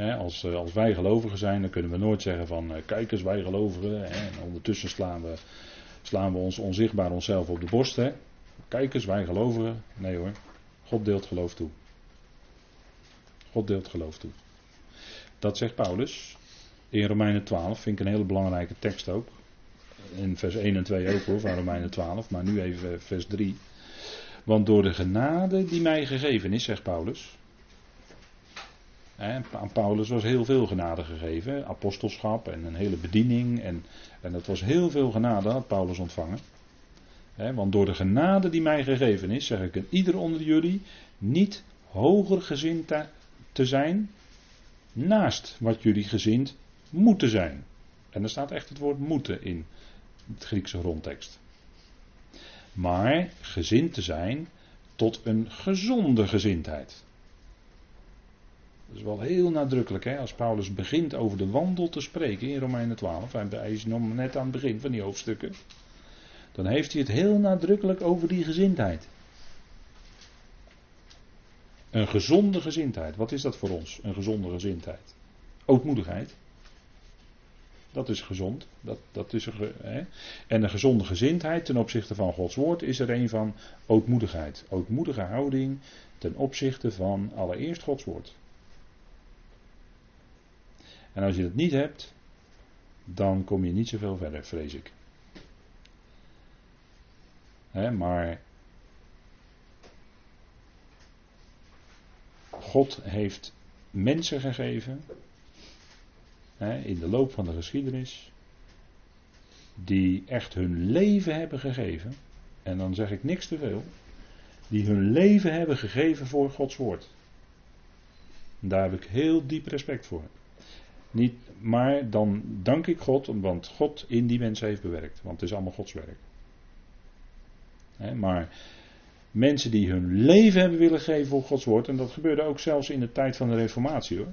S1: als, eh, als wij gelovigen zijn, dan kunnen we nooit zeggen van uh, kijk eens, wij gelovigen. en ondertussen slaan we, slaan we ons onzichtbaar onszelf op de borst. Hè. Kijk eens, wij gelovigen. Nee hoor. God deelt geloof toe. God deelt geloof toe. Dat zegt Paulus in Romeinen 12, vind ik een hele belangrijke tekst ook. In vers 1 en 2 ook hoor, van Romeinen 12, maar nu even vers 3. Want door de genade die mij gegeven is, zegt Paulus. Aan Paulus was heel veel genade gegeven, apostelschap en een hele bediening. En, en dat was heel veel genade, had Paulus ontvangen. Want door de genade die mij gegeven is, zeg ik aan ieder onder jullie, niet hoger gezind te zijn naast wat jullie gezind moeten zijn. En er staat echt het woord moeten in het Griekse grondtekst. Maar gezind te zijn tot een gezonde gezindheid. Dat is wel heel nadrukkelijk hè? als Paulus begint over de wandel te spreken in Romeinen 12. Hij is net aan het begin van die hoofdstukken. Dan heeft hij het heel nadrukkelijk over die gezindheid. Een gezonde gezindheid. Wat is dat voor ons? Een gezonde gezindheid. Ootmoedigheid. Dat is gezond. Dat, dat is hè. En een gezonde gezindheid ten opzichte van Gods woord is er een van ootmoedigheid. Ootmoedige houding ten opzichte van allereerst Gods woord. En als je dat niet hebt, dan kom je niet zoveel verder, vrees ik. Maar God heeft mensen gegeven in de loop van de geschiedenis, die echt hun leven hebben gegeven, en dan zeg ik niks te veel, die hun leven hebben gegeven voor Gods woord. Daar heb ik heel diep respect voor. Niet, maar dan dank ik God, want God in die mensen heeft bewerkt. Want het is allemaal Gods werk. maar mensen die hun leven hebben willen geven voor Gods woord, en dat gebeurde ook zelfs in de tijd van de Reformatie hoor.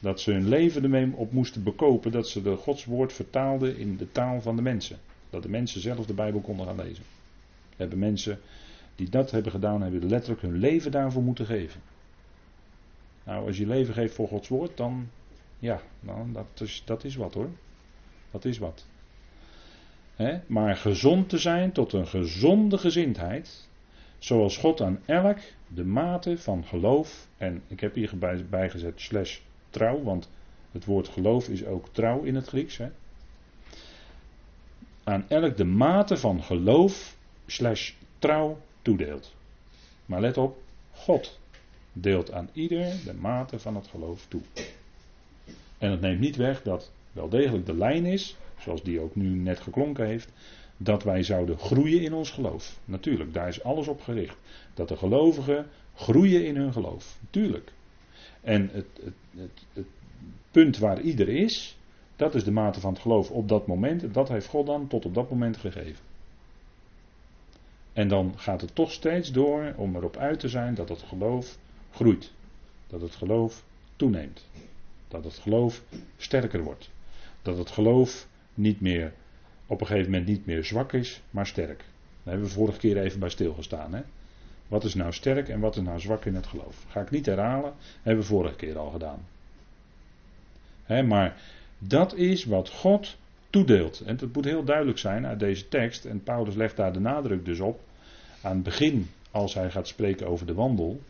S1: Dat ze hun leven ermee op moesten bekopen dat ze de Gods woord vertaalden in de taal van de mensen. Dat de mensen zelf de Bijbel konden gaan lezen. Hebben mensen die dat hebben gedaan, hebben letterlijk hun leven daarvoor moeten geven. Nou, als je leven geeft voor Gods woord, dan, ja, nou, dat, is, dat is wat hoor. Dat is wat. Maar gezond te zijn tot een gezonde gezindheid, zoals God aan elk de mate van geloof, en ik heb hier bijgezet slash trouw, want het woord geloof is ook trouw in het Grieks. Aan elk de mate van geloof slash trouw toedeelt. Maar let op, God deelt aan ieder de mate van het geloof toe. En het neemt niet weg dat wel degelijk de lijn is, zoals die ook nu net geklonken heeft, dat wij zouden groeien in ons geloof. Natuurlijk, daar is alles op gericht. Dat de gelovigen groeien in hun geloof. Tuurlijk. En het, het, het, het, punt waar ieder is, dat is de mate van het geloof op dat moment. En dat heeft God dan tot op dat moment gegeven. En dan gaat het toch steeds door om erop uit te zijn dat het geloof groeit. Dat het geloof toeneemt. Dat het geloof sterker wordt. Dat het geloof niet meer, op een gegeven moment niet meer zwak is, maar sterk. Daar hebben we vorige keer even bij stilgestaan. Hè? Wat is nou sterk en wat is nou zwak in het geloof? Ga ik niet herhalen, hebben we vorige keer al gedaan. maar dat is wat God toedeelt. En het moet heel duidelijk zijn uit deze tekst, en Paulus legt daar de nadruk dus op, aan het begin, als hij gaat spreken over de wandel,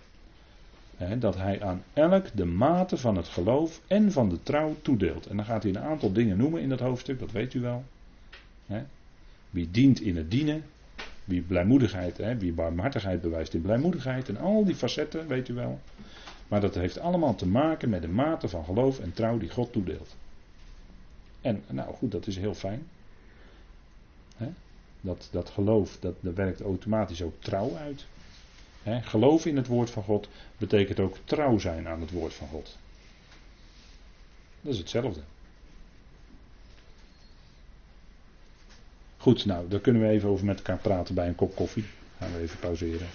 S1: dat hij aan elk de mate van het geloof en van de trouw toedeelt. En dan gaat hij een aantal dingen noemen in dat hoofdstuk, dat weet u wel. Wie dient in het dienen, wie blijmoedigheid, wie barmhartigheid bewijst in blijmoedigheid. En al die facetten, weet u wel. Maar dat heeft allemaal te maken met de mate van geloof en trouw die God toedeelt. En nou goed, dat is heel fijn. Dat, dat geloof, dat, dat werkt automatisch ook trouw uit. Geloof in het woord van God betekent ook trouw zijn aan het woord van God. Dat is hetzelfde. Goed, nou, daar kunnen we even over met elkaar praten bij een kop koffie. Gaan we even pauzeren.